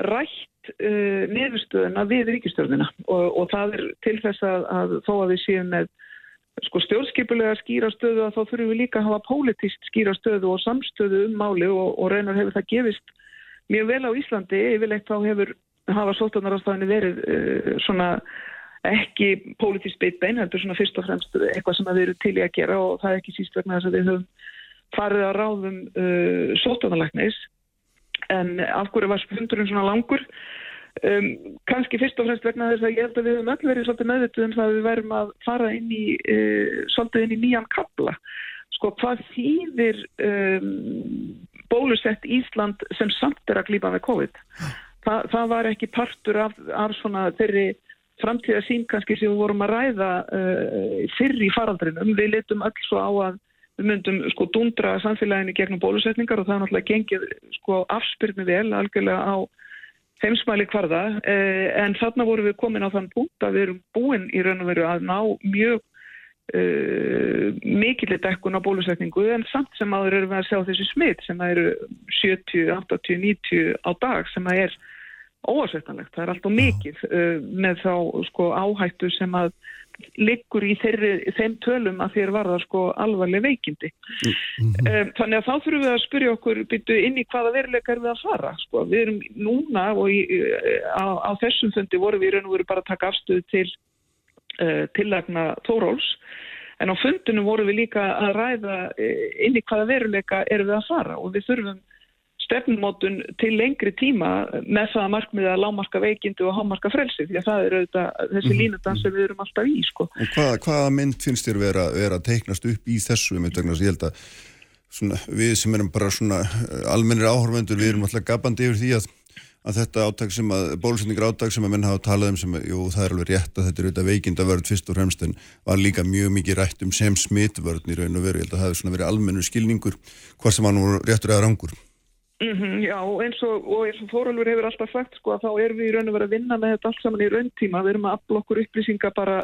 rætt uh, niðurstöðuna við ríkistörnina og, og það er til þess að, að þó að við séum með sko, stjórnskipulega skýra stöðu að þá þurfum við líka að hafa pólitist skýra stöðu og samstöðu um máli og, og reynar hefur það gefist mjög vel á Íslandi. Yfirleitt þá hefur hafa sótarnarastafni verið uh, svona ekki pólitist beitbein, þetta er svona fyrst og fremst eitthvað sem við erum til í að gera og það er ekki síst vegna þess að við höfum farið að ráðum uh, sótarnarlæknis en af hverju var fundurinn svona langur? Um, kannski fyrst og fremst vegna þess að ég held að við höfum öll verið svolítið meðvituð um það að við verðum að fara inn í uh, svolítið inn í nýjan kabla sko hvað þýðir um, bólusett Ísland sem samt er að glýpa með COVID? Þa, það var ekki partur af, af svona þeirri framtíða sín kannski sem við vorum að ræða uh, fyrr í faraldrinum. Við letum öll svo á að við myndum sko dundra samfélaginu gegnum bólusetningar og það er náttúrulega gengið sko afspyrni vel algjörlega á heimsmæli hvarða. Eh, en þarna vorum við komin á þann punkt að við erum búin í raun og veru að ná mjög eh, mikillir dekkun á bólusetningu en samt sem aður erum við að sjá þessi smitt sem eru 70, 80, 90 á dag sem að er óasettanlegt, það er alltaf mikið uh, með þá sko áhættu sem að liggur í þeirri, þeim tölum að þér varða sko alvarleg veikindi. Mm -hmm. þannig að þá þurfum við að spyrja okkur byttu inn í hvaða veruleika er við að fara. Sko. Við erum núna og í, á, á þessum fundi vorum við raun og veru bara að taka afstöðu til uh, tillagna Tóróls en á fundinu vorum við líka að ræða inn í hvaða veruleika er við að fara og við þurfum stefnumótun til lengri tíma með það að markmiða að lámarka veikindi og hámarka frelsi því að það er auðvitað þessi -hmm. línudans sem við erum alltaf í sko. Hvað, hvaða mynd finnst þér vera, vera teiknast upp í þessu þess að ég held að svona, við sem erum bara svona eh, almennir áhörvendur við erum alltaf gabandi yfir því að, að þetta áttak sem að bólusendingar áttak sem að menn hafa talað um sem að jú það er alveg rétt að þetta er auðvitað veikindavörð fyrst og fremst en var líka mjög mikið rætt um sem smitvörð í raun og veru, ég held að það hefði svona verið almennur skilningur hvað sem var nú réttur eða rangur Mm -hmm, já, eins og, og eins og Þóraldur hefur alltaf sagt sko að þá erum við í raun og verið að vinna með þetta allt saman í rauntíma, við erum að afla okkur upplýsinga bara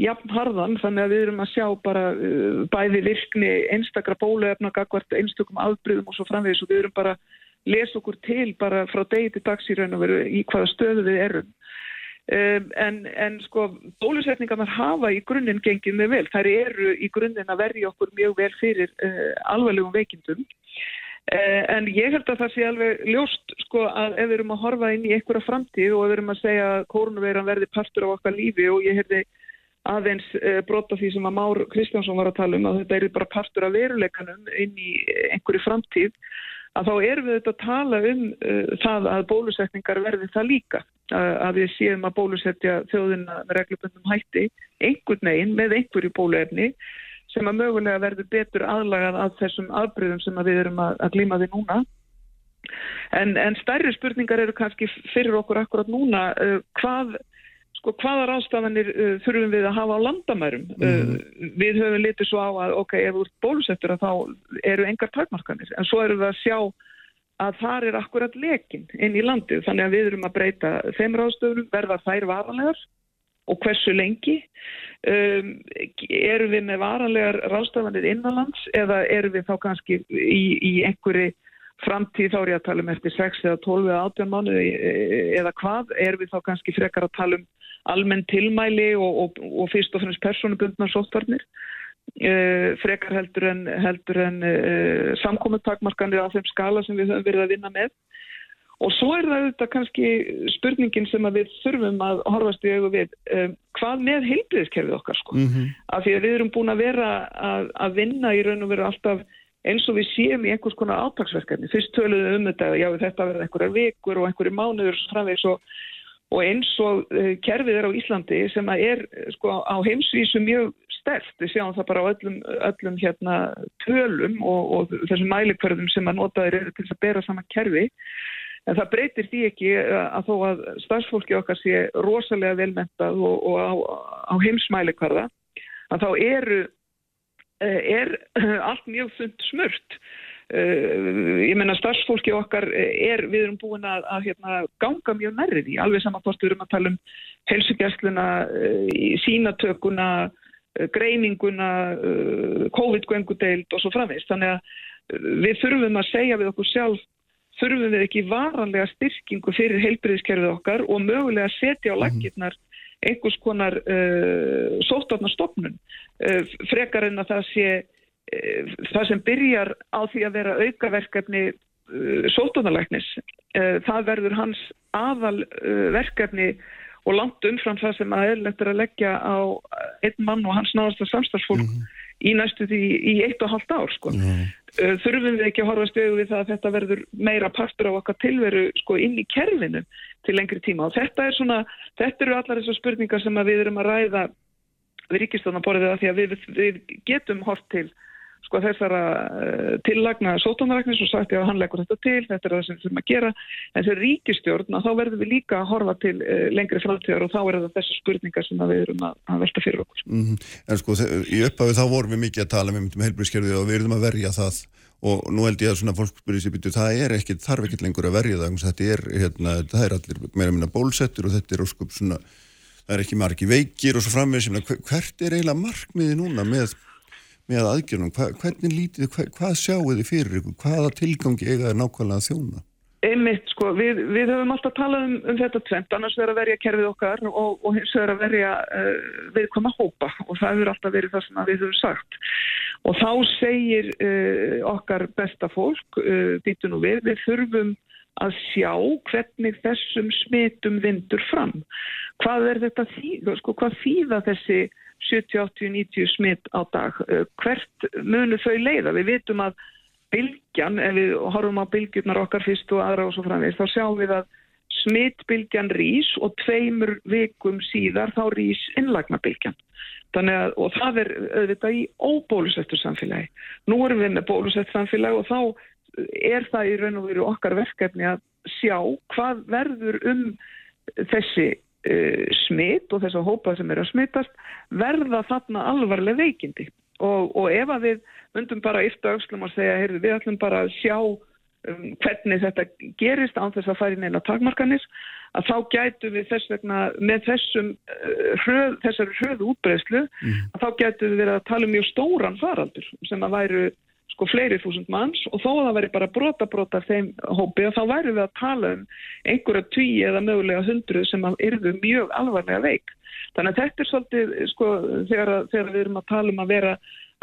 jafn harðan þannig að við erum að sjá bara uh, bæði virkni einstakra bóluefna gagvart einstakum afbryðum og svo framvegis og við erum bara að lesa okkur til bara frá degi til dags í raun og verið í hvaða stöðu við erum. Um, en, en sko bólusetningarnar hafa í grunninn gengið með vel, þær eru í grunninn að verja okkur mjög vel fyrir uh, alvarlegum veikindum en ég held að það sé alveg ljóst sko að ef við erum að horfa inn í einhverja framtíð og ef við erum að segja að kórnuveiran verði partur á okkar lífi og ég hefði aðeins eh, brota því sem að Már Kristjánsson var að tala um að þetta er bara partur af veruleikanum inn í einhverju framtíð að þá erum við þetta að tala um uh, það að bólusetningar verði það líka. Uh, að við séum að bólusetja þjóðina með reglubundum hætti einhvern veginn með einhverju bóluefni sem að mögulega verður betur aðlagað af þessum afbröðum sem að við erum að, að glíma því núna. En, en stærri spurningar eru kannski fyrir okkur akkurat núna uh, hvað, sko, hvaða ráðstafanir uh, þurfum við að hafa á landamærum. Mm. Uh, við höfum litið svo á að ok, ef þú ert bólusettur þá eru engar takmarkanir en svo eru við að sjá að þar er akkurat lekin inn í landið þannig að við erum að breyta þeim ráðstöfunum, verða þær varanlegar og hversu lengi. Um, eru við með varanlegar ráðstöfanir innanlands eða eru við þá kannski í, í einhverju framtíð þá er ég að tala um eftir 6 eða 12 eða 18 mánu eða hvað, er við þá kannski frekar að tala um almenn tilmæli og, og, og fyrst og fremst personubundna sóttvarnir Uh, frekar heldur en, heldur en uh, samkominntakmarkanir á þeim skala sem við höfum verið að vinna með og svo er það auðvitað kannski spurningin sem við þurfum að horfast í auðu við um, hvað með heilbriðiskerfið okkar sko? Mm -hmm. af því að við erum búin að vera að, að vinna í raun og vera alltaf eins og við séum í einhvers konar átagsverkefni fyrst töluðum um þetta, já þetta verða einhverjar vikur og einhverju mánuður framvegs og og eins og uh, kerfið er á Íslandi sem að er sko á heimsvísu mjög stert, við sjáum það bara á öllum, öllum hérna tölum og, og þessum mælikverðum sem að notaður eru til að bera saman kerfi en það breytir því ekki að þó að starfsfólki okkar sé rosalega velmentað og, og á, á heimsmælikverða að þá eru eh, er allt mjög fund smurt ég menna starfsfólki okkar er, við erum búin að, að hérna, ganga mjög nærrið í, alveg saman hvort við erum að tala um helsugjastluna, sínatökuna, greininguna, COVID-göngudeild og svo framvist. Þannig að við þurfum að segja við okkur sjálf, þurfum við ekki varanlega styrkingu fyrir heilbriðiskerfið okkar og mögulega setja á mhm. lakirnar einhvers konar sóttarnastofnun frekar en að það sé Eh, það sem byrjar á því að vera aukaverkefni uh, sótunalæknis uh, það verður hans aðal uh, og langt umfram það sem að eðlendur að leggja á einn mann og hans náðasta samstagsfólk mm -hmm. Í næstu því í eitt og halvt ár sko. Mm þurfum við ekki að horfa stöðu við það að þetta verður meira partur á okkar tilveru sko inn í kerfinu til lengri tíma og þetta er svona, þetta eru allar þessar spurningar sem við erum að ræða við ríkistofnaborðið að því að við, við getum hort til sko þessara uh, tillagna sótónaræknis og sagt ég að hann leggur þetta til, þetta er það sem þurfum að gera en þegar ríkistjórn að þá verðum við líka að horfa til uh, lengri framtíðar og þá er það þessu spurningar sem við erum að, að velta fyrir okkur. Mm -hmm. En sko í upphafi þá vorum við mikið að tala um heilbríðskerfið og við erum að verja það og nú held ég að svona fólk spyrir sér byrju það er ekkit, þarf ekkit lengur að verja það þetta er, hérna, það er allir meira minna bólsettur og þetta er óskup svona það er ekki margi veikir og svo framveg hvert er eiginlega markmiði núna með með aðgjörnum, Hva, hvernig lítið, hva, hvað sjáu þið fyrir ykkur, hvaða tilgangi eiga er nákvæmlega að þjóna? Einmitt, sko, við, við höfum alltaf talað um, um þetta tvent, annars verður að verja kerfið okkar og, og hins verður að verja uh, viðkvæma hópa og það hefur alltaf verið það sem við höfum sagt. Og þá segir uh, okkar besta fólk, uh, býtu nú við, við þurfum að sjá hvernig þessum smitum vindur fram. Hvað er þetta þýða, sko, hvað þýða þessi 70, 80, 90 smitt á dag. Eh, hvert munu þau leiða? Við vitum að bylgjan, ef við horfum á bylgjurnar okkar fyrst og aðra og svo framvegist, þá sjáum við að smittbylgjan rís og tveimur vikum síðar þá rís innlagnabylgjan. Að, og það er auðvitað í óbólusettur samfélagi. Nú erum við með bólusett samfélagi og þá er það í raun og veru okkar verkefni að sjá hvað verður um þessi uh, smitt og þess að hópa sem er að smittast verða þarna alvarleg veikindi og, og ef að við undum bara eftir aukslum að segja heyrðu, við ætlum bara að sjá um, hvernig þetta gerist án þess að fara í neina takmarkanis að þá gætu við þess vegna með þessum uh, hröð, þessari hröðu útbreyslu mm. að þá gætu við verið að tala um mjög stóran faraldur sem að væru sko fleiri þúsund manns og þó að það væri bara brota brota þeim hópi og þá væri við að tala um einhverja tíu eða mögulega hundru sem yrðu mjög alvarlega veik. Þannig að þetta er svolítið sko þegar, þegar við erum að tala um að vera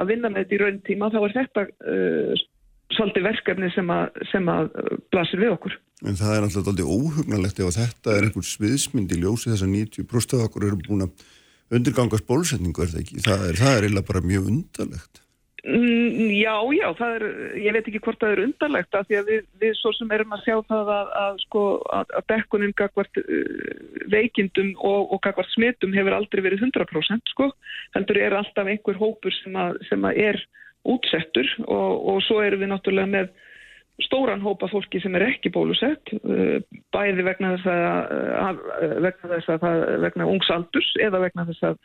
að vinna með þetta í raun tíma þá er þetta uh, svolítið verkefni sem að, sem að blasir við okkur. En það er alltaf alltaf óhugnalegt ef þetta er einhvern sviðsmynd í ljósi þess að 90% af okkur eru búin að undirgangast bólsetningu er það ekki. Það er, það er bara mjög undarlegt. Mm, já, já, það er, ég veit ekki hvort það er undarlegt að því að við, við svo sem erum að sjá það að, að, sko, að, að dekkunin gagvart uh, veikindum og, og gagvart smitum hefur aldrei verið 100% sko, heldur er alltaf einhver hópur sem, sem er útsettur og, og svo erum við náttúrulega með stóran hópa fólki sem er ekki bólusett, uh, bæði vegna þess að, vegna þess að það, vegna ungsaldurs eða vegna þess að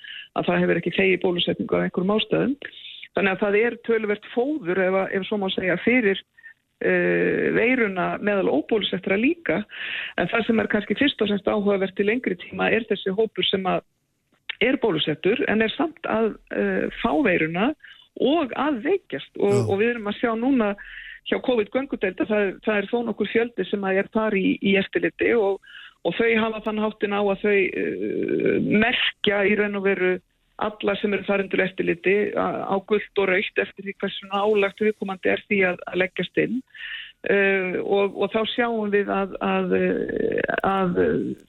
það hefur ekki þegi bólusetningu af einhverjum ástæðum Þannig að það er tölvert fóður ef, ef svo má segja fyrir uh, veiruna meðal óbólusettra líka. En það sem er kannski fyrst og semst áhugavert í lengri tíma er þessi hópur sem að er bólusettur en er samt að uh, fá veiruna og að veikjast. Og, og við erum að sjá núna hjá COVID-göngudelta það, það er þó nokkur fjöldi sem að er þar í, í eftirliti og, og þau hafa þann háttin á að þau uh, merkja í raun og veru alla sem eru farindur eftirliti á gullt og raukt eftir því hversu álagt viðkomandi er því að, að leggjast inn uh, og, og þá sjáum við að, að, að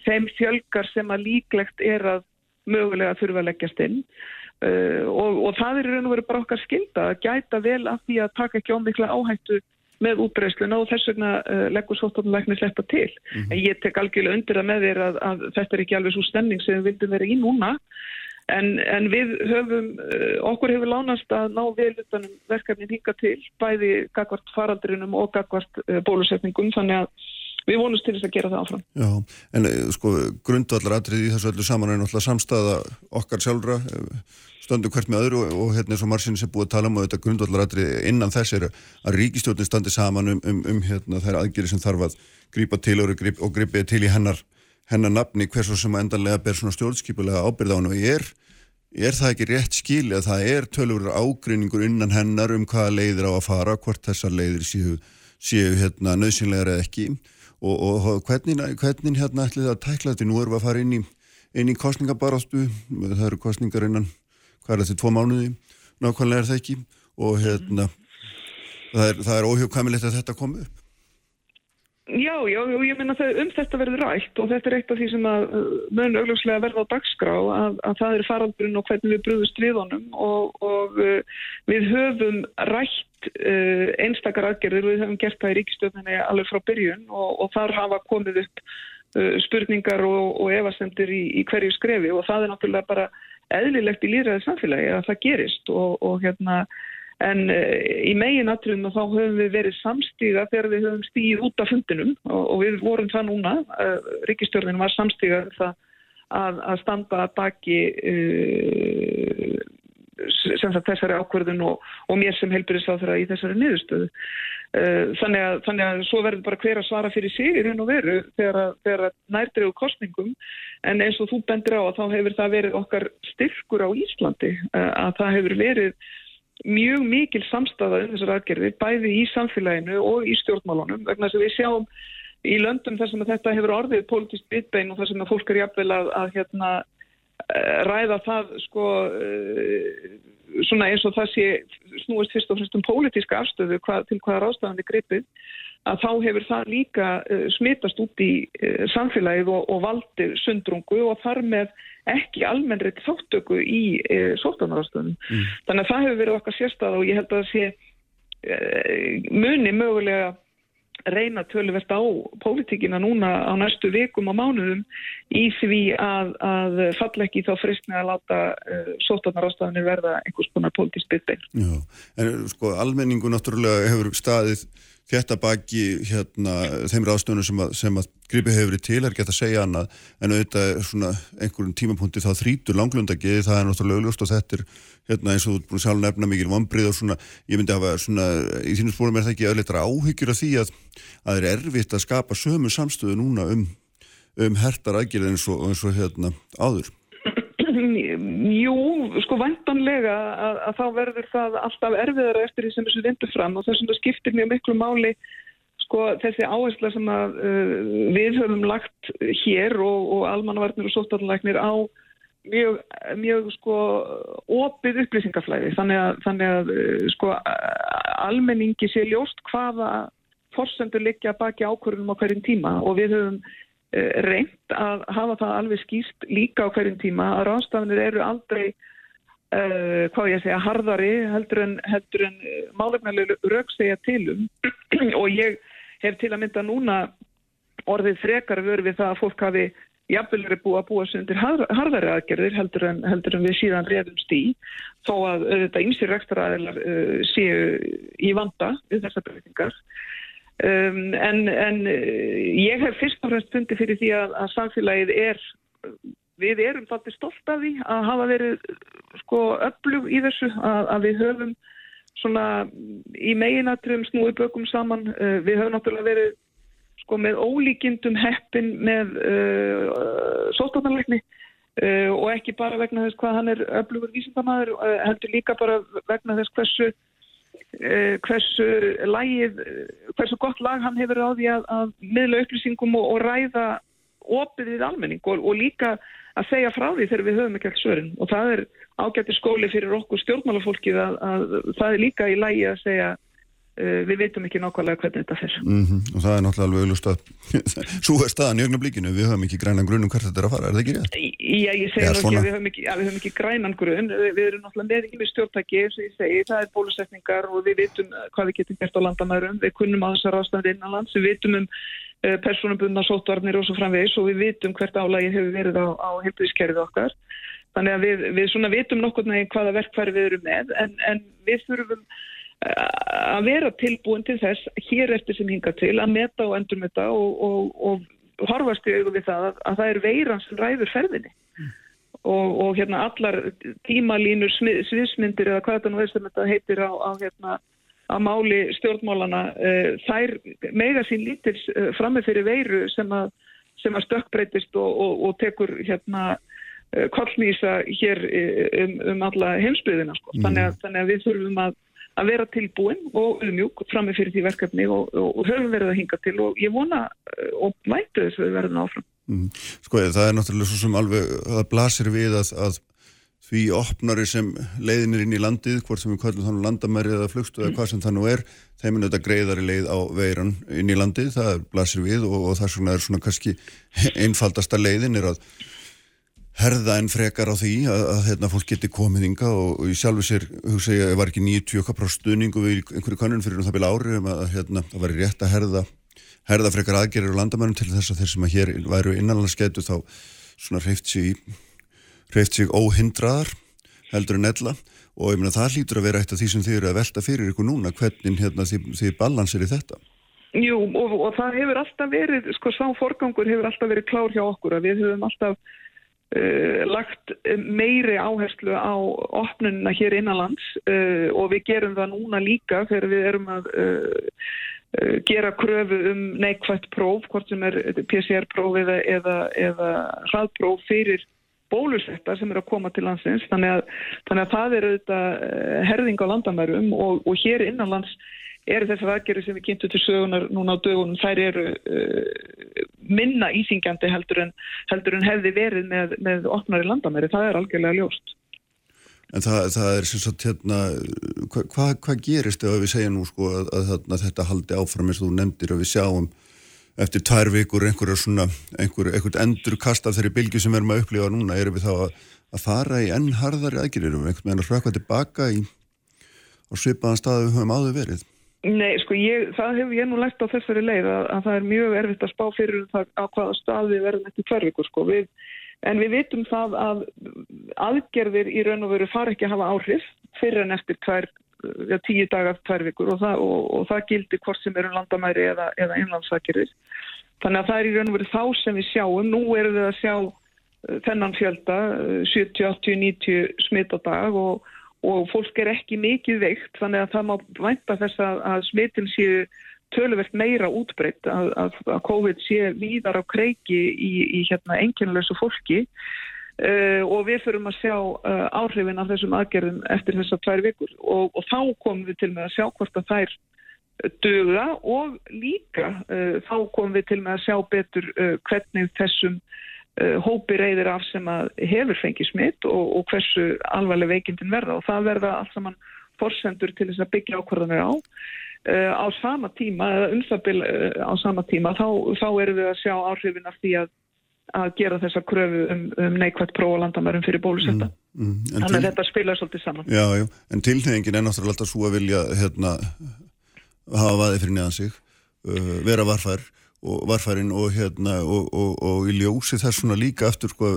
þeim fjölgar sem að líklegt er að mögulega þurfa að leggjast inn uh, og, og það er raun og veru bara okkar skilda að gæta vel af því að taka ekki ómikla áhættu með útbreysluna og þess vegna uh, leggur sóttáðanlækni sleppa til. Mm -hmm. En ég tek algjörlega undir að með þér að, að þetta er ekki alveg svo stemning sem við vildum vera í núna en, en við höfum, uh, okkur hefur lánast að ná vel utanum verkefnin hinga til, bæði gagvart faraldrinum og gagvart uh, bólusetningum þannig að við vonumst til þess að gera það áfram. Já, en sko grundvallar atrið í þessu öllu saman er náttúrulega samstæða okkar sjálfra stöndu hvert með öðru og, og hérna eins og Marsins er búið að tala um og þetta grundvallaratri innan þess er að ríkistjóðin standi saman um, um, um hérna, þær aðgeri sem þarf að grípa til og, gripið til í hennar, hennar nafni hversu sem endanlega ber svona stjórnskipulega ábyrð á hennu og er Er það ekki rétt skil að það er tölur ágreiningur innan hennar um hvaða leiðir á að fara, hvort þessar leiðir séu, séu hérna, nöðsynlegar eða ekki? Og, og hvernig, hvernig hérna ætlið að tækla þetta? Nú erum við að fara inn í, inn í kostningabarástu, það eru kostningar innan hvað er þetta, tvo mánuði? Nákvæmlega er það ekki. Og hérna það er, er óhjókkamilegt að þetta komi upp Já, já, ég minna að um þetta verður rætt og þetta er eitt af því sem að uh, mögum augljóslega verða á dagskrá að, að það er faraldurinn og hvernig við brúðust við honum og, og uh, við höfum rætt uh, einstakar aðgerðir við höfum gert það í ríkistöðinni alveg frá byrjun og, og þar hafa komið upp spurningar og, og evasendir í, í hverju skrefi og það er náttúrulega bara eðlilegt í líðræðið samfélagi að það gerist og hérna en uh, í megin atriðum þá höfum við verið samstíga þegar við höfum stíð út af fundinum og, og við vorum það núna, uh, eh, Ríkistjórnin var samstíga að, að standa baki uh, sagt þessari ákverðun og, og mér sem helburisáþra í þessari niðurstöðu. Þannig að, þannig að svo verður bara hver að svara fyrir sig í raun og veru þegar, þegar nærdregu kostningum en eins og þú bendir á að þá hefur það verið okkar styrkur á Íslandi að það hefur verið mjög mikil samstafa um þessar aðgerði bæði í samfélaginu og í stjórnmálunum vegna þess að við sjáum í löndum þar sem þetta hefur orðið politist bitbein og þar sem að fólk er jafnvel að, að hérna, eh, ræða það sko uh, svona eins og það sé snúist fyrst og fremst um pólitíska afstöðu hva, til hvaða ráðstafandi gripið að þá hefur það líka uh, smitast út í uh, samfélagið og, og valdið sundrungu og þar með ekki almennrið þáttöku í uh, sóttanarástöðunum. Mm. Þannig að það hefur verið okkar sérstað og ég held að það sé muni mögulega reyna töluvert á pólitíkina núna á næstu vikum og mánuðum í því að, að falla ekki þá fristni að láta uh, sóttanarástöðunir verða einhvers konar pólitísk byggbein. Já, en sko almenningu náttúrulega hefur staðið þetta baki hérna, þeim ráðstöðunum sem að, sem að gripi hefur verið til, er gett að segja annað en auðvitað svona einhverjum tímapunkti þá þrítur langlundagi, það er náttúrulega augljóst og þetta er hérna, eins og þú er búin sjálf nefna mikil vombrið og svona, ég myndi að hafa svona, í þínum spórum er það ekki auðvitað áhyggjur af því að það er erfitt að skapa sömu samstöðu núna um, um hertar aðgjörð eins og, eins og hérna áður Jú, sko vantanlega að, að þá verður það alltaf erfiðara eftir því sem þessu vindur fram og þess það skiptir mjög miklu máli sko þessi áhersla sem að uh, við höfum lagt hér og, og almannavarnir og sóttallæknir á mjög, mjög sko opið upplýsingaflæði. Þannig að, þannig að uh, sko almenningi sé ljóst hvaða forsendur liggja baki ákvörðunum á hverjum tíma og við höfum reynd að hafa það alveg skýst líka á hverjum tíma að ráðstafanir eru aldrei uh, hvað ég segja harðari heldur en, en eh, málefnarlega rauk segja tilum og ég hef til að mynda núna orðið frekar vörð við það að fólk hafi jafnvel verið búið að búa sig undir harðari aðgerðir heldur en, heldur en við síðan reyðumst í. Þó að þetta ymsir rekstra aðeinar uh, séu í vanda við þessar breytingar Um, en, en eh, ég hef fyrst og fremst fundi fyrir því að, að samfélagið er, við erum þáttið stolt af því að hafa verið sko öflug í þessu að, að við höfum svona í meginatrum snúi bökum saman. Uh, við höfum náttúrulega verið sko með ólíkindum heppin með uh, sóttarnarleikni uh, og ekki bara vegna þess hvað hann er öflugur vísindamæður, heldur líka bara vegna þess hversu hversu lagið, hversu gott lag hann hefur á því að, að miðla upplýsingum og, og ræða opið við almenning og, og líka að segja frá því þegar við höfum ekki allt svörin. Og það er ágættir skóli fyrir okkur stjórnmálafólkið að, að það er líka í lægi að segja við veitum ekki nákvæmlega hvernig þetta fer. Mm -hmm. Og það er náttúrulega alveg auðvist að svo er staðan í ögnablíkinu, við höfum ekki grænan grunum hvert þetta er að fara, er það ekki rétt? Já, ég nú ekki að við höfum ekki, við höfum ekki grænan grun, við erum náttúrulega með með stjórntæki, eins og ég segi, það er bólusetningar og við veitum hvað við getum gert á landamærum, við kunnum á þessar ástæðan innanlands, við veitum um persónabundna sótvarnir og svo framvegis og við veitum hvert álægi hefur verið á, á heilbríðiskerfið okkar. Þannig að við, við svona vitum nokkur með hvaða verkfæri við erum með en, en við þurfum að vera tilbúin til þess hér eftir sem hinga til að meta og endur meta og, og, og horfast í auðvitað við það að, að það er veiran sem ræður ferðinni mm. og, og hérna allar tímalínur sviðsmyndir eða hvað þetta nú er sem þetta heitir á, á hérna að máli stjórnmálana uh, þær mega sín lítils uh, frammeð fyrir veiru sem að, sem að stökkbreytist og tekur hérna uh, kollmýsa hér um, um alla heimsbyðina sko. mm. þannig, þannig að við þurfum að að vera tilbúin og umjúk fram með fyrir því verkefni og, og, og höfum verið að hinga til og ég vona eh, og mætu þess að við verðum áfram. Mm. Sko það er náttúrulega svo sem alveg, það blasir við að, að því opnari sem leiðinir inn í landið, hvort sem við kallum þannig landamæri eða flugstu eða mm. hvað sem það nú er, þeim er þetta greiðari leið á veiran inn í landið, það blasir við og, og það er svona kannski einfaldasta leiðin er að herða en frekar á því að, að hérna, fólk geti komið ynga og, og ég sjálfu sér, hugsa ég, var ekki 90% stuðningu við einhverju kannun fyrir um það bila ári um að hérna, það var rétt að herða, herða frekar aðgerir á landamænum til þess að þeir sem að hér væru innanlandsketu þá svona hreift sig, hreift sig óhindraðar heldur en ella og ég meina það hlýtur að vera eitt af því sem þið eru að velta fyrir ykkur núna, hvernig hérna, þið, þið balansir í þetta? Jú og, og það hefur alltaf verið, sko sá forgangur hefur alltaf verið klár hjá okkur að við höfum alltaf lagt meiri áherslu á opnununa hér innanlands uh, og við gerum það núna líka þegar við erum að uh, gera kröfu um neikvægt próf, hvort sem er PCR-próf eða, eða, eða hraðpróf fyrir bólusetta sem er að koma til landsins. Þannig að, þannig að það er auðvitað herðing á landamærum og, og hér innanlands eru þessar aðgerri sem við kynntum til sögunar núna á dögunum, þær eru uh, minna íþingjandi heldur en, heldur en hefði verið með, með opnari landamæri, það er algjörlega ljóst. En það, það er sem sagt hérna, hvað hva, hva gerist ef við segja nú sko að, að, að þetta haldi áfram eins og þú nefndir að við sjáum eftir tær vikur einhverja svona, einhver, einhvern endur kast af þeirri bylgi sem við erum að upplifa núna, erum við þá að, að fara í enn harðari aðgerir, erum við einhvern veginn að svaka tilbaka í svipaðan stað við höfum áður verið? Nei, sko, ég, það hefur ég nú lært á þessari leið að, að það er mjög erfitt að spá fyrir um það á hvaða stað við verðum eftir hverfikur, sko. Við, en við vitum það að aðgerðir í raun og veru far ekki að hafa áhrif fyrir en eftir tvær, ja, tíu dagar hverfikur og, og, og það gildir hvort sem eru landamæri eða, eða innlandsakirðir. Þannig að það er í raun og veru þá sem við sjáum. Nú erum við að sjá uh, þennan fjölda, 70, 80, 90 smitt á dag og og fólk er ekki mikið veikt þannig að það má vænta þess að, að smitin séu töluvert meira útbreytt að, að, að COVID sé víðar á kreiki í, í hérna enginlösu fólki. Uh, og við fyrum að sjá uh, áhrifin af þessum aðgerðum eftir þessar tvær vikur. Og, og þá komum við til með að sjá hvort að þær döga og líka uh, þá komum við til með að sjá betur hvernig þessum hópi reyðir af sem að hefur fengið smitt og, og hversu alvarleg veikindin verða. Og það verða allt saman forsendur til þess að byggja ákvarðanir á. Uh, á sama tíma eða umstabil uh, á sama tíma þá, þá erum við að sjá áhrifin af því að, að gera þessa kröfu um, um neikvægt prófa landamærum fyrir bólusetta mm, mm, þannig að til... þetta spilar svolítið saman. Já, já, en tilnefingin er náttúrulega alltaf svo að vilja hérna, hafa vaði fyrir neðan sig uh, vera varfær og varfærin og hérna og, og, og í ljósi þess svona líka aftur sko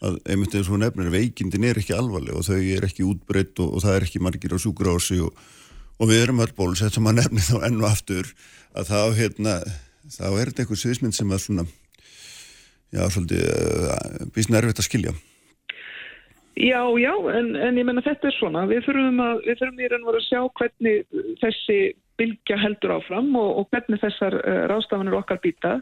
að einmitt eins og nefnir veikindin er ekki alvarleg og þau er ekki útbreytt og, og það er ekki margir á súgrási og við erum öll bólusett sem að nefni þá ennu aftur að þá hérna þá er þetta einhver sviðismynd sem að svona já svolítið uh, býst nervit að skilja Já, já, en, en ég menna þetta er svona. Við þurfum, að, við þurfum í raun og veru að sjá hvernig þessi bylgja heldur áfram og, og hvernig þessar uh, ráðstafanir okkar býta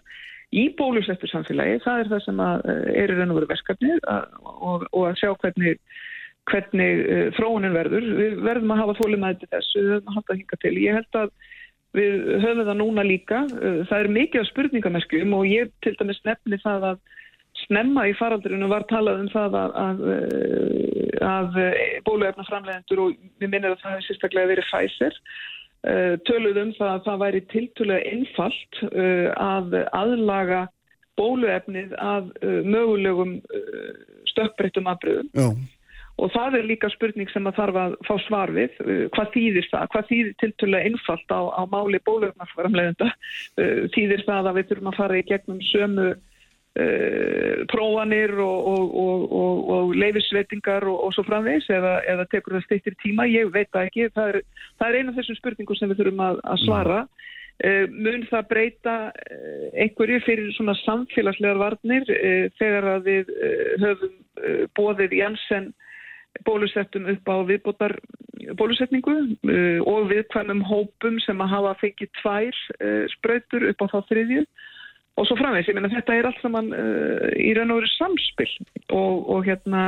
í bólusettur samfélagi. Það er það sem að, uh, er í raun og veru verkefni og, og að sjá hvernig, hvernig uh, þróunin verður. Við verðum að hafa þólumæði til þess, við verðum að hafa það hinga til. Ég held að við höfum það núna líka. Það er mikið af spurningamerkjum og ég til dæmis nefni það að snemma í faraldurinu var talað um það að, að, að bóluefna framlegendur og við minnum að það hefði sérstaklega verið Pfizer töluð um það að það væri tiltulega einfalt að aðlaga bóluefnið að mögulegum stökkbreytum afbröðum og það er líka spurning sem að þarf að fá svar við hvað þýðir það, hvað þýðir tiltulega einfalt á, á máli bóluefnaframlegenda þýðir það að við þurfum að fara í gegnum sömu prófanir og, og, og, og leifisveitingar og svo framvegs eða, eða tekur það steyttir tíma, ég veit það ekki. Það er, það er eina af þessum spurningum sem við þurfum að, að svara. Uh, mun það breyta uh, einhverju fyrir svona samfélagslegar varnir þegar að við höfum bóðið Janssen bólusettum upp á viðbótar bólusetningu og viðkvæmum hópum sem að hafa fengið tvær spröytur upp á þá þriðju og svo framvegs, ég meina þetta er allt saman uh, í raun og veru samspil. Og, og hérna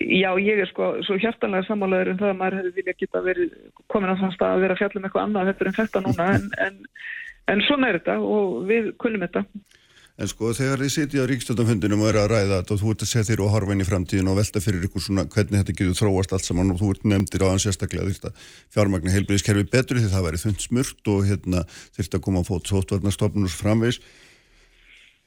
já ég er sko svo hjartanlega sammálaður en um það að maður hefði vilja geta verið komin á þann stað að vera að fjalla um eitthvað annað þetta en þetta núna en, en, en svona er þetta og við kunnum þetta En sko þegar þið sitja á ríkstöndanfundinum og eru að ræða þetta og þú ert að setja þér og horfa inn í framtíðin og velta fyrir ykkur svona hvernig þetta getur þróast allt saman og þú ert nefndir á hans sérstaklega þetta fjármagna heilbríðiskerfi betur því það væri þund smurt og hérna þurft að koma á fót sótvarnastofnun og framvegs.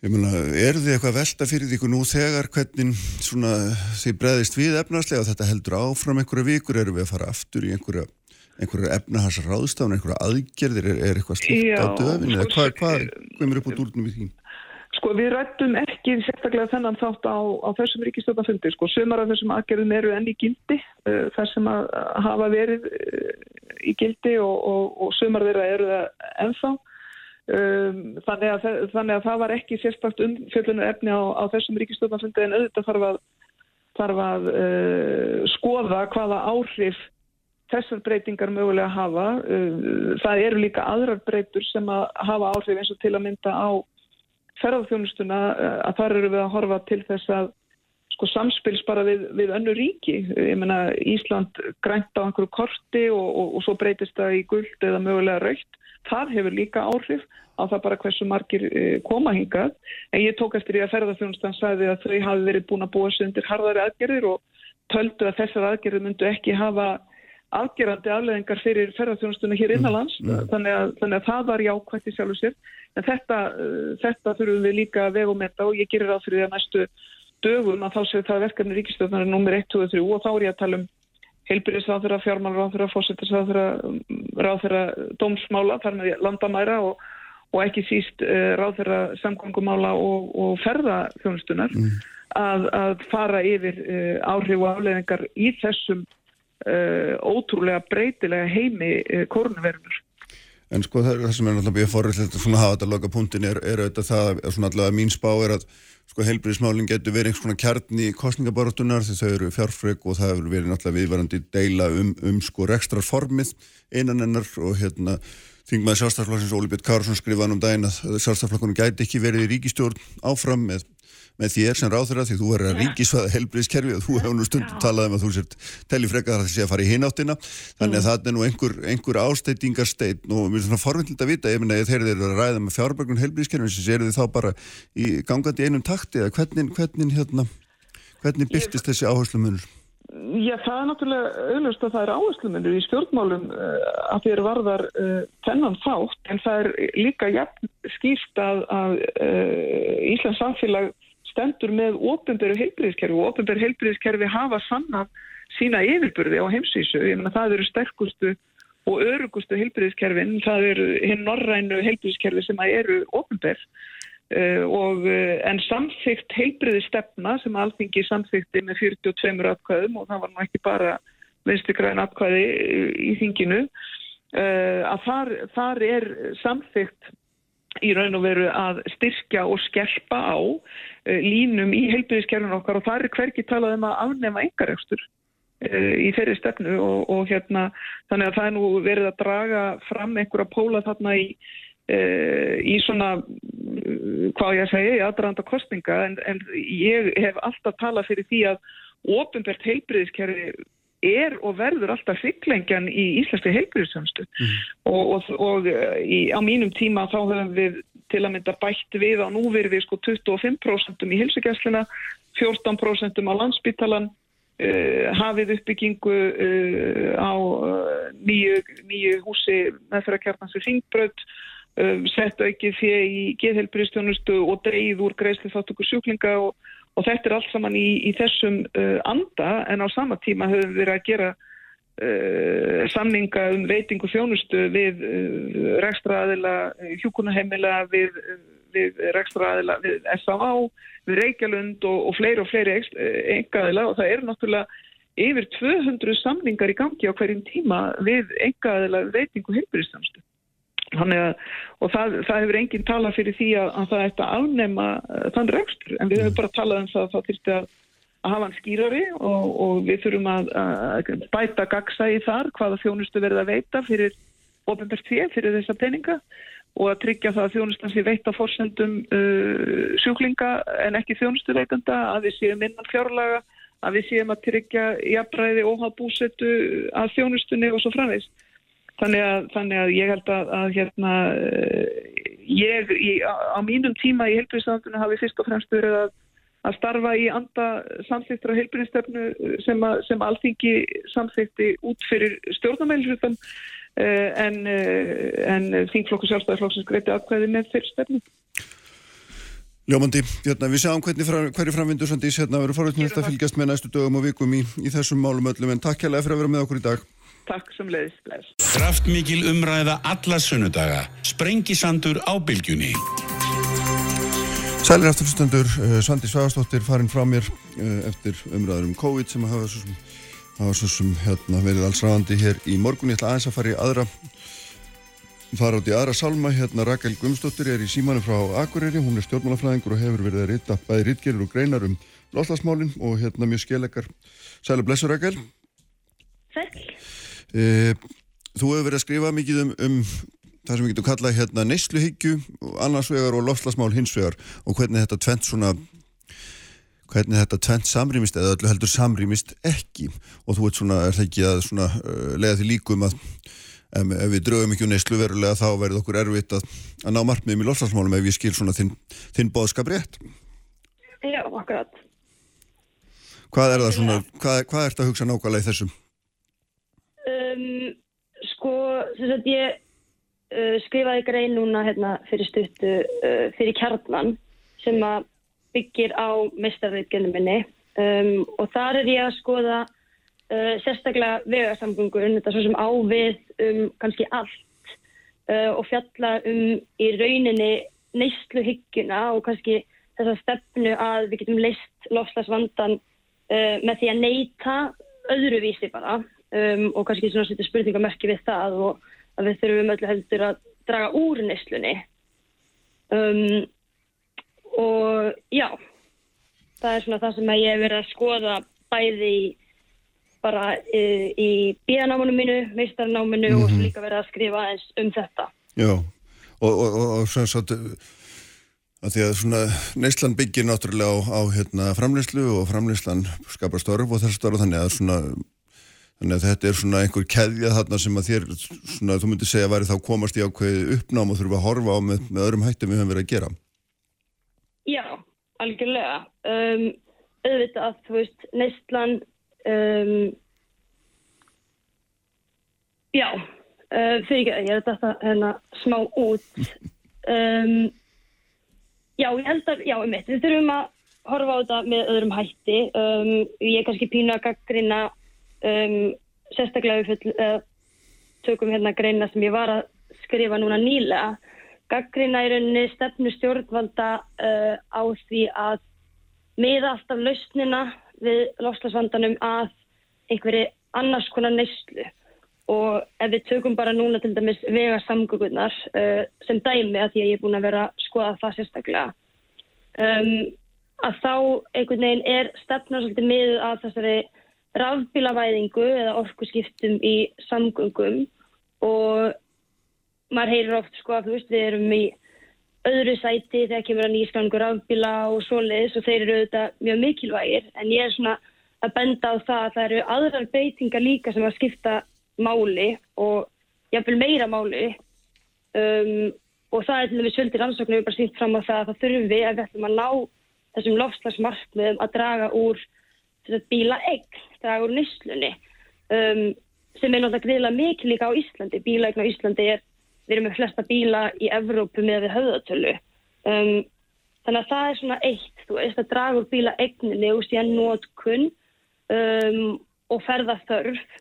Ég meina, er þið eitthvað velta fyrir ykkur nú þegar hvernig svona þið breðist við efnarslega og þetta heldur áfram einhverja vikur, eru við að fara aftur í einhverja einhverja efnaharsráðstafn, einhverja aðgerðir, er, er eitthvað slikt á döfinu eða hvað, hvað, hvað er upp á dúrnum í því? Sko við rættum ekki sérstaklega þennan þátt á, á þessum ríkistjóðafundi. Sko sumar af þessum aðgerðum eru enn í gildi uh, þar sem að hafa verið uh, í gildi og, og, og sumar þeirra eru það ennþá. Um, þannig, að, þannig að það var ekki sérstakt umfjöldunum efni á, á þessum ríkistjóðafundi en auðvitað þarf að, þarf að uh, skoða hvaða áhrif þessar breytingar mögulega hafa. Það eru líka aðrar breytur sem að hafa áhrif eins og til að mynda á ferðarþjónustuna eh, að þar eru við að horfa til þess að sko samspils bara við, við önnu ríki. Ég menna Ísland grænt á einhverju korti og, og, og svo breytist það í guld eða mögulega raukt. Það hefur líka áhrif á það bara hversu margir eh, koma hingað. En ég tók eftir því að ferðarþjónustan sagði að þau hafi verið búin að búa sig undir harðari aðgerðir og töldu að þessar aðgerðir myndu ekki hafa afgerandi afleðingar fyrir ferðarþjónustuna hér innanlands. Mm. Þannig, að, þannig að það var jákvæmt í sjálfu sér. En þetta, uh, þetta þurfum við líka að vega og metta og ég gerir á fyrir því að næstu dögum að þá séu það verkefni ríkistöðunar nummer 1, 2 og 3 og þá er ég að tala um heilbyrðisráþurra, fjármálráþurra, fósittisráþurra, ráþurra dómsmála, þar með landamæra og, og ekki síst uh, ráþurra samgöngumála og, og ferðarþjónustunar mm. að, að fara yfir uh, áhrif og afleðingar í þessum uh, ótrúlega breytilega heimi uh, korunverunur. En sko það, það sem er náttúrulega býðið forræðilegt að hafa þetta loka punktin er, er auðvitað það að svona allavega mín spá er að sko heilbríðismálinn getur verið einhvers svona kjarni í kostningabarátunar því þau eru fjárfrögg og það hefur verið náttúrulega viðvarandi deila um, um sko rekstrarformið einan ennar og hérna þingmaði sjálfstaflokksins Óli Björn Kársson skrifaði um daginn að sjálfstaflokkunum gæti ekki verið í ríkistjórn áfram með með þér sem ráður að því þú er að ríkisvæða helbriðskerfi og þú hefur nú stundum talað um að þú sért telli frekar að það sé að fara í hináttina þannig að mm. það er nú einhver, einhver ástætingarsteinn og mér er svona forvind að vita ef þeir eru að ræða með fjárbergun helbriðskerfi séu þið þá bara í gangandi einum takti eða hvernig, hvernig, hérna, hvernig byrtist þessi áherslumunur? Já, það er náttúrulega auðvist að það er áherslumunur í stjórnmálum uh, að þér varðar uh, þennan þátt en það er líka jafn skýrt að, að uh, Íslands samfélag stendur með ofinbæru heilbríðiskerfi og ofinbæru heilbríðiskerfi hafa sannan sína yfirburði á heimsísu. Ég menna það eru sterkustu og örugustu heilbríðiskerfin, það eru hinn norrænu heilbríðiskerfi sem eru ofinbær uh, eh, og uh, en samþygt heilbríðistefna sem alþingi samþygti með 42 atkvæðum og það var nú ekki bara vinstikræðin atkvæði í þinginu uh, að þar, þar er samþygt í raun og veru að styrkja og skerpa á uh, línum í heilbyrðiskerfinu okkar og það er hverki talað um að afnema engaregstur uh, í þeirri stefnu og, og hérna þannig að það er nú verið að draga fram einhverja póla þarna í, uh, í svona hvað ég að segja, í aðdraðanda kostninga en, en ég hef alltaf talað fyrir því að ofinbært heilbyrðiskerfi er og verður alltaf fyrklengjan í íslenski heilbyrðisjónstu mm. og, og, og í, á mínum tíma þá höfum við til að mynda bætt við á núverið við sko 25% í hilsugjæslina, 14% á landsbytalan, uh, hafið uppbyggingu uh, á uh, nýju, nýju húsi meðferðarkjartans við Ringbröð, sett aukið fyrir í geðhelbyrðistjónustu og dreyð úr greiðsli þáttöku sjúklinga og Og þetta er allt saman í, í þessum uh, anda en á sama tíma höfum við að gera uh, samninga um veitingu þjónustu við uh, rekstraðila hjúkunaheimila, við, við rekstraðila, við S.A.A., við Reykjalund og, og fleiri og fleiri engaðila og það eru náttúrulega yfir 200 samningar í gangi á hverjum tíma við engaðila veitingu heilbyrjastjónustu. Að, og það, það hefur enginn talað fyrir því að, að það ætti að afnema uh, þann rekstur. En við höfum bara talað um það að það þurfti að, að hafa hann skýrari og, og við þurfum að bæta gagsæði þar hvaða þjónustu verða að veita fyrir ofinbært því fyrir þessa peninga og að tryggja það að þjónustan sé veita fórsendum uh, sjúklinga en ekki þjónustu veikanda að við séum innan fjárlaga að við séum að tryggja jafnræði óháð búsettu að þjónustunni og svo framveist Þannig að, þannig að ég held að, að hérna, eh, ég í, á mínum tíma í heilbríðssamfunnu hafi fyrst og fremst verið að, að starfa í anda samþýttra heilbríðsstefnu sem, sem alþingi samþýtti út fyrir stjórnamælslutan eh, en, eh, en þingflokku sjálfstæðarflokksins greiti aðkvæði með þeirr stefnu. Ljómandi, hérna, við sjáum hvernig fra, hverju framvindu Sandís hérna verður forveitnilegt að fylgjast með næstu dögum og vikum í, í þessum málum öllum en takk hjálpa fyrir að vera með okkur í dag. Takk sem leiðist. Kraftmikil umræða alla sunnudaga. Sprengisandur á bylgjunni. Sælir afturlustendur, uh, Sandi Svagastóttir farin frá mér uh, eftir umræður um COVID sem hafa svo sem, hafa svo sem hérna, verið alls ræðandi hér í morgun. Ég ætla aðeins að fara í aðra fara át í aðra salma. Hérna Rakel Gumstóttir er í símanu frá Akureyri. Hún er stjórnmálafræðingur og hefur verið að rita bæði rítgerir og greinar um loslasmálinn og hérna mjög skelegar. Sælir blessur Rakel. Sæl. E, þú hefur verið að skrifa mikið um, um það sem við getum kallað hérna neysluhyggju annars vegar og lofslagsmál hins vegar og hvernig þetta tvent svona hvernig þetta tvent samrýmist eða öllu heldur samrýmist ekki. Og þú ert svona, er það ekki að svona uh, lega því líkum að ef, ef við draugum ekki um neyslu verulega þá verður okkur erfitt að, að ná markmiðum í lofslagsmálum ef ég skil svona þinn, þinn bóðskap rétt. Já, akkurat. Hvað er það svona, hvað, hvað ert að hugsa nákvæmlega í þessum? Um, sko, þess að ég uh, skrifaði grein núna hérna, fyrir stuttu uh, fyrir kjarnan sem að byggir á mestarriðgenum minni. Um, og þar er ég að skoða uh, sérstaklega vegarsamgöngur þetta svo sem ávið um kannski allt og fjalla um í rauninni neysluhyggjuna og kannski þessa stefnu að við getum leist lofslagsvandan með því að neyta öðruvísi bara um, og kannski svona setja spurningamerki við það og að við þurfum öllu heldur að draga úr neyslunni um, og já það er svona það sem ég hef verið að skoða bæði í bara í, í bíanámanum mínu, meistarnáminu mm -hmm. og svo mhm. líka verið að skrifa eins um þetta Já, og, og, og, og svona svo að því að svona neyslan byggir náttúrulega á, á hérna, framleyslu og framleyslan skapar störf og þess störf þannig að svona Þannig að þetta er svona einhver keðja þarna sem að þér, svona þú myndir segja að væri þá komast í ákveði uppnám og þurfa að horfa á með, með öðrum hættum við höfum verið að gera. Já, algjörlega. Um, auðvitað að þú veist, Neistlan, um, já, uh, fyrir að ég er þetta hérna smá út. Um, já, ég held að, já, um mitt, við þurfum að horfa á þetta með öðrum hætti. Um, ég er kannski pínu að gaggrina um, sérstaklega við uh, tökum hérna greina sem ég var að skrifa núna nýlega gaggrína í rauninni stefnu stjórnvalda uh, á því að miða alltaf lausnina við lofslagsvandanum að einhverju annars konar neyslu. Og ef við tökum bara núna til dæmis vega samgöngunar uh, sem dæmi að því að ég er búin að vera að skoða það sérstaklega um, að þá einhvern veginn er stefna svolítið miður að þessari rafbílavæðingu eða orkuskiptum í samgöngum og maður heyrir oft sko að þú veist við erum í öðru sæti þegar kemur að nýskangur rafbíla og svoleiðis og þeir eru auðvitað mjög mikilvægir. En ég er svona að benda á það að það eru aðrar beitingar líka sem að skipta máli og jáfnveil meira máli. Um, og það er til dæmis fjöldir ansóknum við bara sínt fram á það að það þurfum við að við ætlum að ná þessum lofslagsmarkmiðum að draga úr bíla egg, draga úr nýslunni um, sem er náttúrulega greiðilega mikil líka á Íslandi. Bílaegn á Íslandi er, við erum með flesta bíla í Evrópu með við höfðatölu. Um, þannig að það er svona eitt, þú veist, að draga úr bílaegninni og síðan nótkunn um, og ferða þörf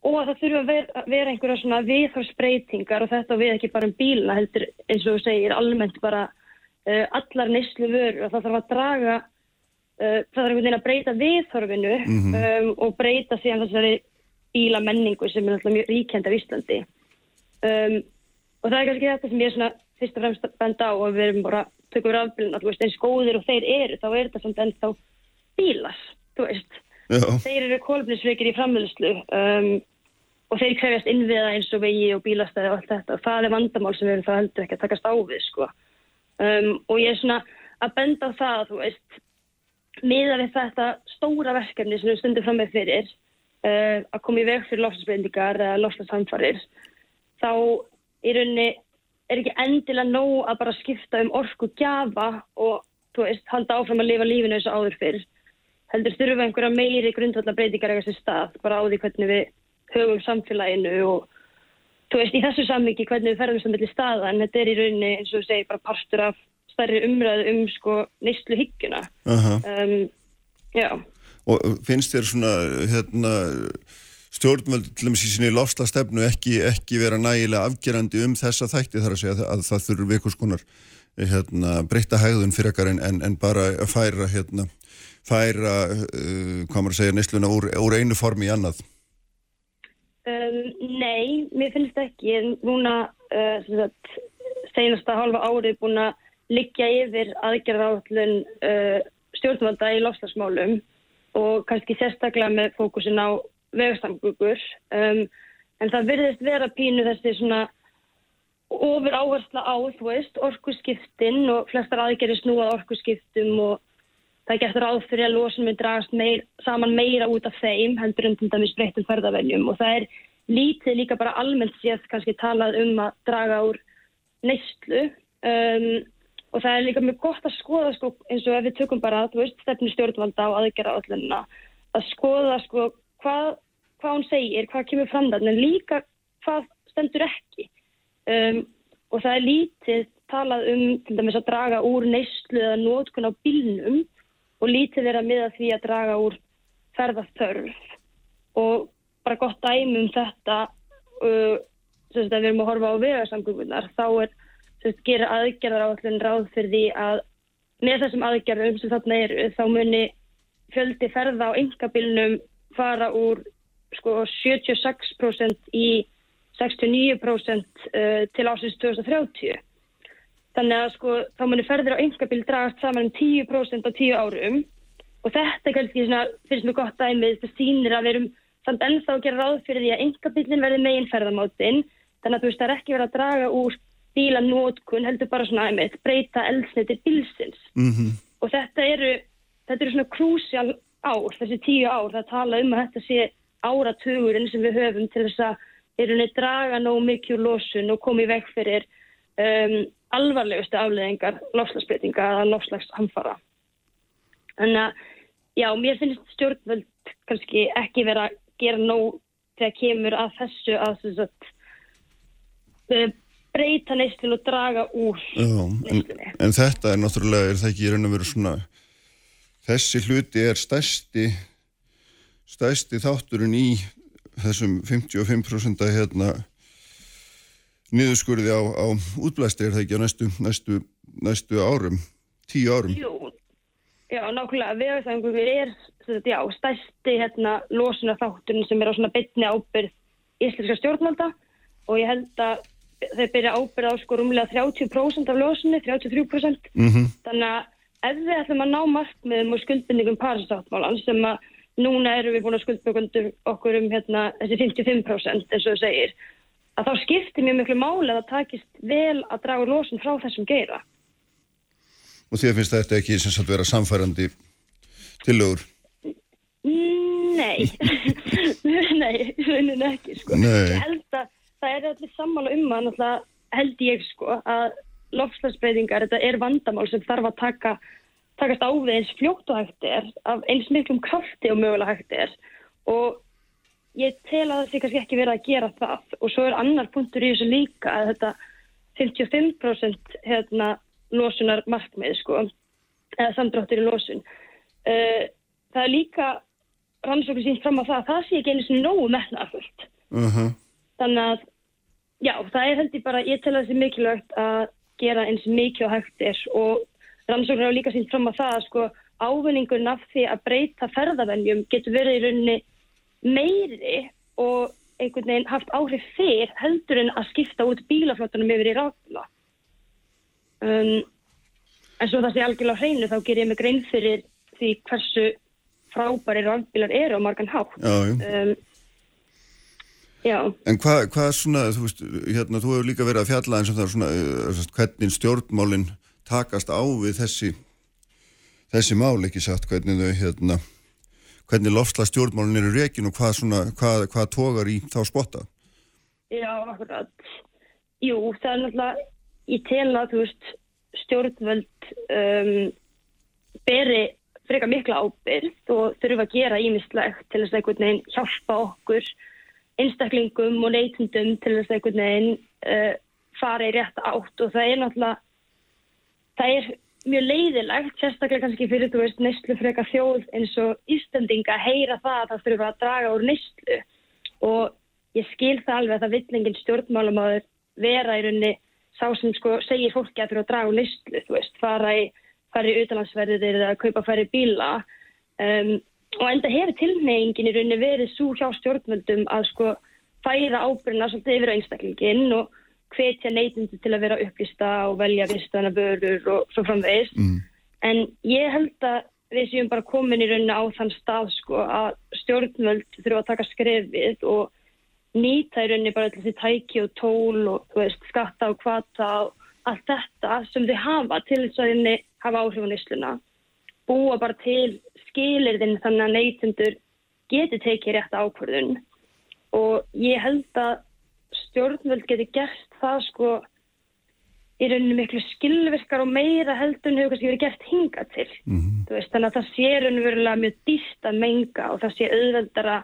og það þurfa að vera, vera einhverja svona viðhorsbreytingar og þetta við ekki bara um bíluna heldur eins og þú segir almennt bara uh, allar neyslu vörur og það þarf að draga uh, það þarf einhvern veginn að breyta viðhorfinu mm -hmm. um, og breyta síðan þessari bílamenningu sem er alltaf mjög ríkjand af Íslandi um, og það er kannski þetta sem ég er svona fyrst og fremst að benda á og við erum bara tökum við afbyrjun að þú veist eins góðir og þeir eru þá er þetta samt ennþá bílas þú veist Já. þeir eru kólfnisveikir í framvöðslu um, og þeir krefjast innviða eins og vegi og bílastæði og allt þetta og það er vandamál sem við erum það heldur ekki að takast á við sko. um, og ég er svona að benda á það þú veist miða við þetta stóra verkefni sem við stundum fram með fyrir uh, að koma í veg fyrir lofslagsbreyndingar eða lofslagssamfarir þá í rauninni er ekki endilega nóg að bara skipta um orku gjafa og þú veist halda áfram að lifa lífinu eins og áður fyrr. Heldur þurfa einhverja meiri grundvallar breytingar eitthvað sem stað bara á því hvernig við höfum samfélaginu og þú veist í þessu samviki hvernig við ferðum sem millir staða en þetta er í rauninni eins og segi bara partur af stærri umræðu um sko neyslu hyggjuna uh -huh. um, já og finnst þér svona hérna stjórnvöld til dæmis í sinni lofslastefnu ekki, ekki vera nægilega afgerandi um þessa þætti þar að segja að það þurfur einhvers konar hérna, breyta hægðun fyrir ekkar en, en, en bara að færa hérna, færa, uh, hvað maður segja, neysluna úr, úr einu formi í annað Um, nei, mér finnst ekki. Núna uh, senasta halva árið búin að liggja yfir aðgerðaráttlun uh, stjórnvalda í lofslagsmálum og kannski sérstaklega með fókusin á vegastamgugur. Um, en það virðist vera pínu þessi svona ofur áhersla á, þú veist, orkusskiptin og flestar aðgerðir snúað orkusskiptum og það er gert ráð fyrir að losun við dragast meir, saman meira út af þeim heldur um til dæmis breytum ferðaveljum og það er lítið líka bara almennt séð kannski talað um að draga úr neyslu um, og það er líka mjög gott að skoða sko, eins og ef við tökum bara þú veist stefnu stjórnvalda á aðgerra allunna að skoða sko hvað, hvað hún segir, hvað kemur fram það en líka hvað stendur ekki. Um, og það er lítið talað um til dæmis að draga úr neyslu eða nótkun á bílnum og lítið er að miða því að draga úr ferðarþörf og bara gott dæmi um þetta uh, sem við erum að horfa á vegarsamgöngunar þá er sem gerir aðgerðar á allir ráð fyrir því að með þessum aðgerðum sem þarna eru þá muni fjöldi ferða á yngabilnum fara úr sko 76% í 69% uh, til ásins 2030 Þannig að sko þá munir ferðir á yngabil dragast saman um 10% á 10 árum. Og þetta er kannski svona, finnst mér gott dæmið, þetta sýnir að við erum samt ennþá að gera ráð fyrir því að yngabillin verði megin ferðamáttinn þannig að þú veist það er ekki verið að draga úr bílanótkun heldur bara svona einmitt breyta eldsneiti bilsins mm -hmm. og þetta eru, þetta eru svona krúsjál ár, þessi tíu ár það tala um að þetta sé áratugurinn sem við höfum til þess að eru neitt draga nóg mikið úr losun og komið vekk fyrir um, alvarlegustu afleðingar lofslagsbreytinga eða lofslagshamfara. Þannig að, já, mér finnst stjórnvöld kannski ekki vera að gera nóg þegar kemur að þessu að þess að uh, breyta neyslu og draga úr neyslunni. En, en þetta er náttúrulega, er það ekki í raun og veru svona, þessi hluti er stærsti, stærsti þátturinn í þessum 55% hérna niðurskurði á, á útblæsti er það ekki á næstu, næstu, næstu árum, tíu árum? Jú, já, nákvæmlega, vegaðsangur er já, stærsti hérna, losuna þátturinn sem er á svona bytni ábyrð íslenska stjórnvalda og ég held að þeir byrja ábyrða á sko rúmlega 30% af losunni, 33%. Mhm. Þannig að ef við ætlum að ná markmiðum og skuldbindingum Parísáttmálan sem að núna erum við búin að skuldbökundur okkur um hérna, þessi 55% eins og þú segir, að þá skiptir mjög miklu máli að það takist vel að draga úr losun frá þessum geira. Og því að finnst þetta ekki sem sagt vera samfærandi tillögur. Nei, nei, raunin ekki sko. Nei. Ég held að það er allir sammála um að náttúrulega held ég sko að lofslagsbreytingar, þetta er vandamál sem þarf að taka, takast á við eins fljótt og hægt er, af eins miklum krafti og mögulega hægt er og ég tel að það sé kannski ekki verið að gera það og svo er annar punktur í þessu líka að þetta 55% hérna losunar markmið sko, eða samdráttur í losun. Uh, það er líka rannsókn sínt fram á það að það sé ekki einu sinni nógu metnaðarfullt. Uh -huh. Þannig að, já, það er held ég bara, ég tel að það sé mikilvægt að gera eins mikið og hægt er og rannsóknir hafa líka sínt fram á það að sko ávinningurinn af því að breyta ferðavennjum getur verið í rauninni meiri og einhvern veginn haft áhrif fyrr heldur en að skipta út bílaflottunum yfir í rafbíla. Um, en svo það sé algjörlega hreinu þá ger ég mig grein fyrir því hversu frábæri rafbílar eru á margan hátt. Um, já. En hvað hva svona, þú veist, hérna, þú hefur líka verið að fjalla eins og það er svona, sagt, hvernig stjórnmálinn takast á við þessi, þessi mál, ekki satt, hvernig þau, hérna, hvernig lofsla stjórnmálinn eru rekin og hvað svona, hvað, hvað tógar í þá spotta? Já, akkurat. Jú, það er náttúrulega, ég tel að, þú veist, stjórnvöld um, beri freka mikla ábyrð og þurfa að gera ímislegt til þess að einhvern veginn hjálpa okkur einstaklingum og neytundum til þess að einhvern veginn uh, fara í rétt átt. Og það er náttúrulega það er mjög leiðilegt, sérstaklega kannski fyrir þú veist neyslu freka þjóð eins og Íslandinga að heyra það að það þurfa að draga úr neyslu. Og ég skil það alveg að það vill engin stjórnmálumáður vera í rauninni sá sem sko segir fólki að þurfa að draga úr neyslu, þú veist, fara í fara í utanlandsverðir eða kaupa færi bíla. Um, og enda hefur tilneyingin í rauninni verið svo hjá stjórnvöldum að sko færa ábyrna svolítið yfir á einstaklingin og hvetja neytundi til að vera upplýsta og velja vistana börur og svo framvegist. Mm. En ég held að við séum bara komin í rauninni á þann stað sko að stjórnvöld þurfa að taka skrefið og nýta í rauninni bara þessi tæki og tól og veist, skatta og kvata og allt þetta sem þið hafa til þess að henni hafa áhrif á nýsluna. Búa bara til skilirðin þannig að neytundur geti tekið rétt ákvörðun og ég held að stjórnvöld geti gert það sko í rauninu miklu skilvirkar og meira heldur en hefur kannski verið gert hinga til. Mhm. Þú Veist, þannig að það sé raunverulega mjög dýst að menga og það sé auðveldara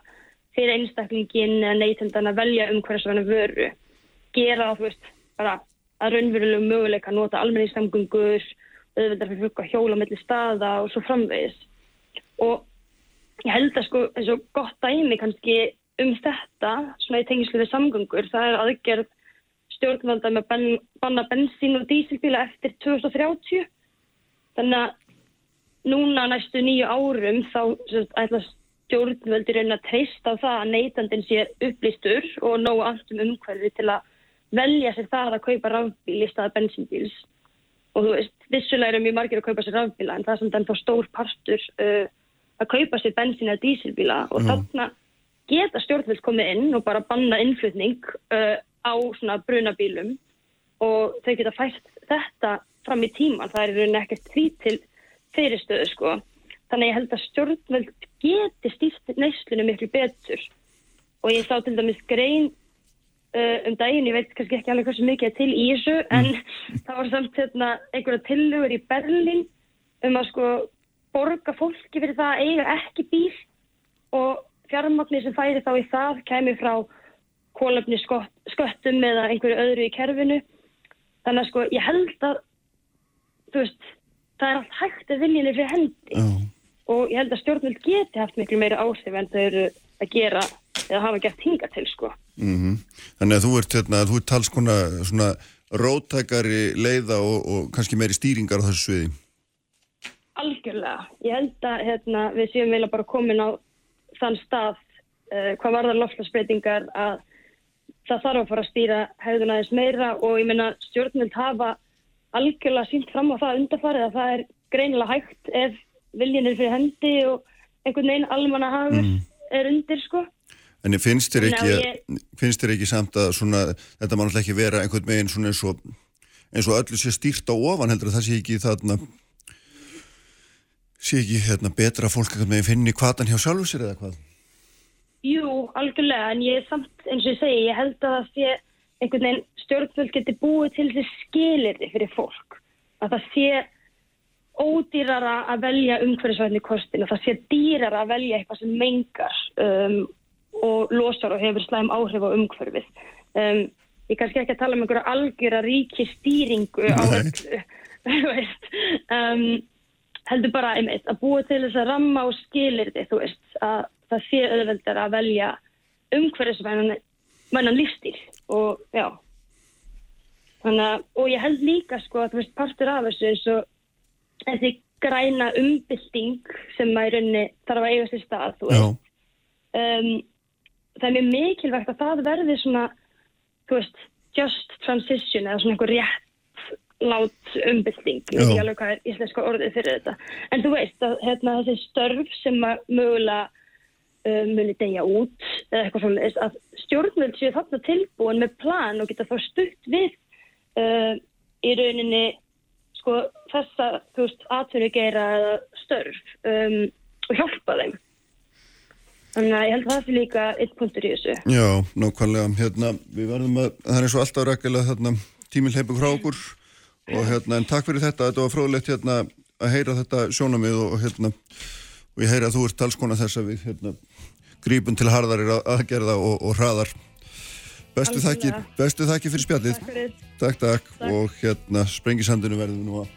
fyrir einstaklingin eða neytundan að velja um hverja svona vöru. Gera það, þú veist, bara að raunverulega möguleika nota almenningssamgöngur, auðveldar fyrir fólk að hjóla mellir staða og svo framvegis. Og ég held að sko eins og gott dæmi kannski um þetta, svona í tengslu við samgöngur, það er aðgerð stjórnvalda með ben, banna bensín og dísilbíla eftir 2030. Þannig að núna næstu nýju árum þá ætla stjórnvöldi raunin að treysta á það að neytandin sé upplýstur og nógu allt um umhverfi til að velja sér það að kaupa rafbíl í staða bensínbíls. Og þú veist, vissulega eru mjög margir að kaupa sér rafbíla en það er samt ennþá stór partur uh, að kaupa sér bensín eða dísilbíla og Já. þarna geta stjórnvöld komið inn og bara banna innflutning uh, á svona brunabílum og þau geta fært þetta fram í tíman. Það er í rauninni ekkert því til fyrirstöðu sko. Þannig ég held að stjórnvöld geti stýrt neyslunum miklu betur og ég sá til dæmis grein uh, um daginn, ég veit kannski ekki alveg hversu mikið er til í þessu en það var samt hérna, einhverja tillugur í Berlín um að sko borga fólki fyrir það að eiga ekki bíl og fjármagni sem færi þá í það kemur frá kólöfni sköttum eða einhverju öðru í kerfinu þannig að sko ég held að veist, það er allt hægt að viljinni fyrir hendi Já. og ég held að stjórnvöld geti haft miklu meiri áhrif en þau eru að gera eða hafa gert hinga til sko Mm Þannig að þú ert, hérna, þú ert talskona svona róttækari leiða og, og kannski meiri stýringar á þessu sviði. Algjörlega. Ég held að hérna, við séum vel bara komin á þann stað uh, hvað varðar lofslagsbreytingar að það þarf að fara að stýra hegðun aðeins meira og ég meina stjórnvöld hafa algjörlega sínt fram á það undarfarið að það er greinilega hægt ef viljin er fyrir hendi og einhvern veginn almanna hafur Mm. er undir sko. En ég finnst þér ekki, að ég- finnst þér ekki samt að svona, þetta má náttúrulega ekki vera einhvern veginn svona eins og, eins og öllu sé stýrt á ofan heldur að það sé ekki þarna, sé ekki hérna betra að fólk einhvern veginn finni hvatan hjá sjálfu sér eða hvað? Jú, algjörlega, en ég er samt eins og ég segi, ég held að það sé einhvern veginn stjórnvöld geti búið til þessi skilirði fyrir fólk. Að það sé ódýrara að velja umhverfisvæðinni kostin og það sé dýrara að velja eitthvað sem mengar um, og losar og hefur slæm áhrif á umhverfið. Um, ég kannski ekki að tala um einhverja algjöra ríki stýringu á öllu, þú veist. Um, heldur bara einmitt að búa til þess að ramma og skilirði, þú veist, að það sé auðveldar að velja umhverfisvænan lífstíl og já. Þannig að, og ég held líka sko að þú veist partur af þessu eins og þessi græna umbylting sem að í rauninni þarf að eiga sér stað, þú veist. Um, það er mjög mikilvægt að það verði svona, þú veist, just transition eða svona einhver rétt lát umbylting, ég veit ekki alveg hvað er íslenska orðið fyrir þetta. En þú veist að hérna, þessi störf sem mögulega uh, muni degja út eða eitthvað svona, að stjórnvöld séu þarna tilbúin með plan og geta þá stutt við uh, í rauninni sko þessa, atvinnugeira eða störf um, og hjálpa þeim. Þannig að ég held að það fyrir líka eitt punktur í þessu. Já, nákvæmlega, hérna, við verðum að, það er eins og alltaf rækilega þarna tíminn hleypur frá okkur og hérna, en takk fyrir þetta, þetta var fróðlegt hérna að heyra þetta sjónamið og, hérna, og ég heyra að þú ert talskona þess að við, hérna, grípum til harðarir að- aðgerða og, og hraðar. Bestu þakkir, bestu þakkir fyrir spjallið. Takk fyrir. Takk, takk, og hérna, sprengisandinu verðum við nú að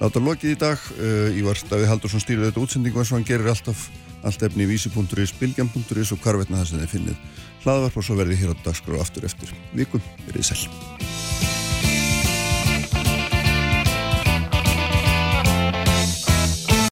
láta lokið í dag. Uh, Ívar Stafi Haldursson stýrir þetta útsendingu eins og hann gerir alltaf allt efni í vísi.is, bilgjam.is og hvarvetna það sem þið finnið hlaðvarp og svo verði hér á dagskrá aftur eftir vikum. Verðið sæl.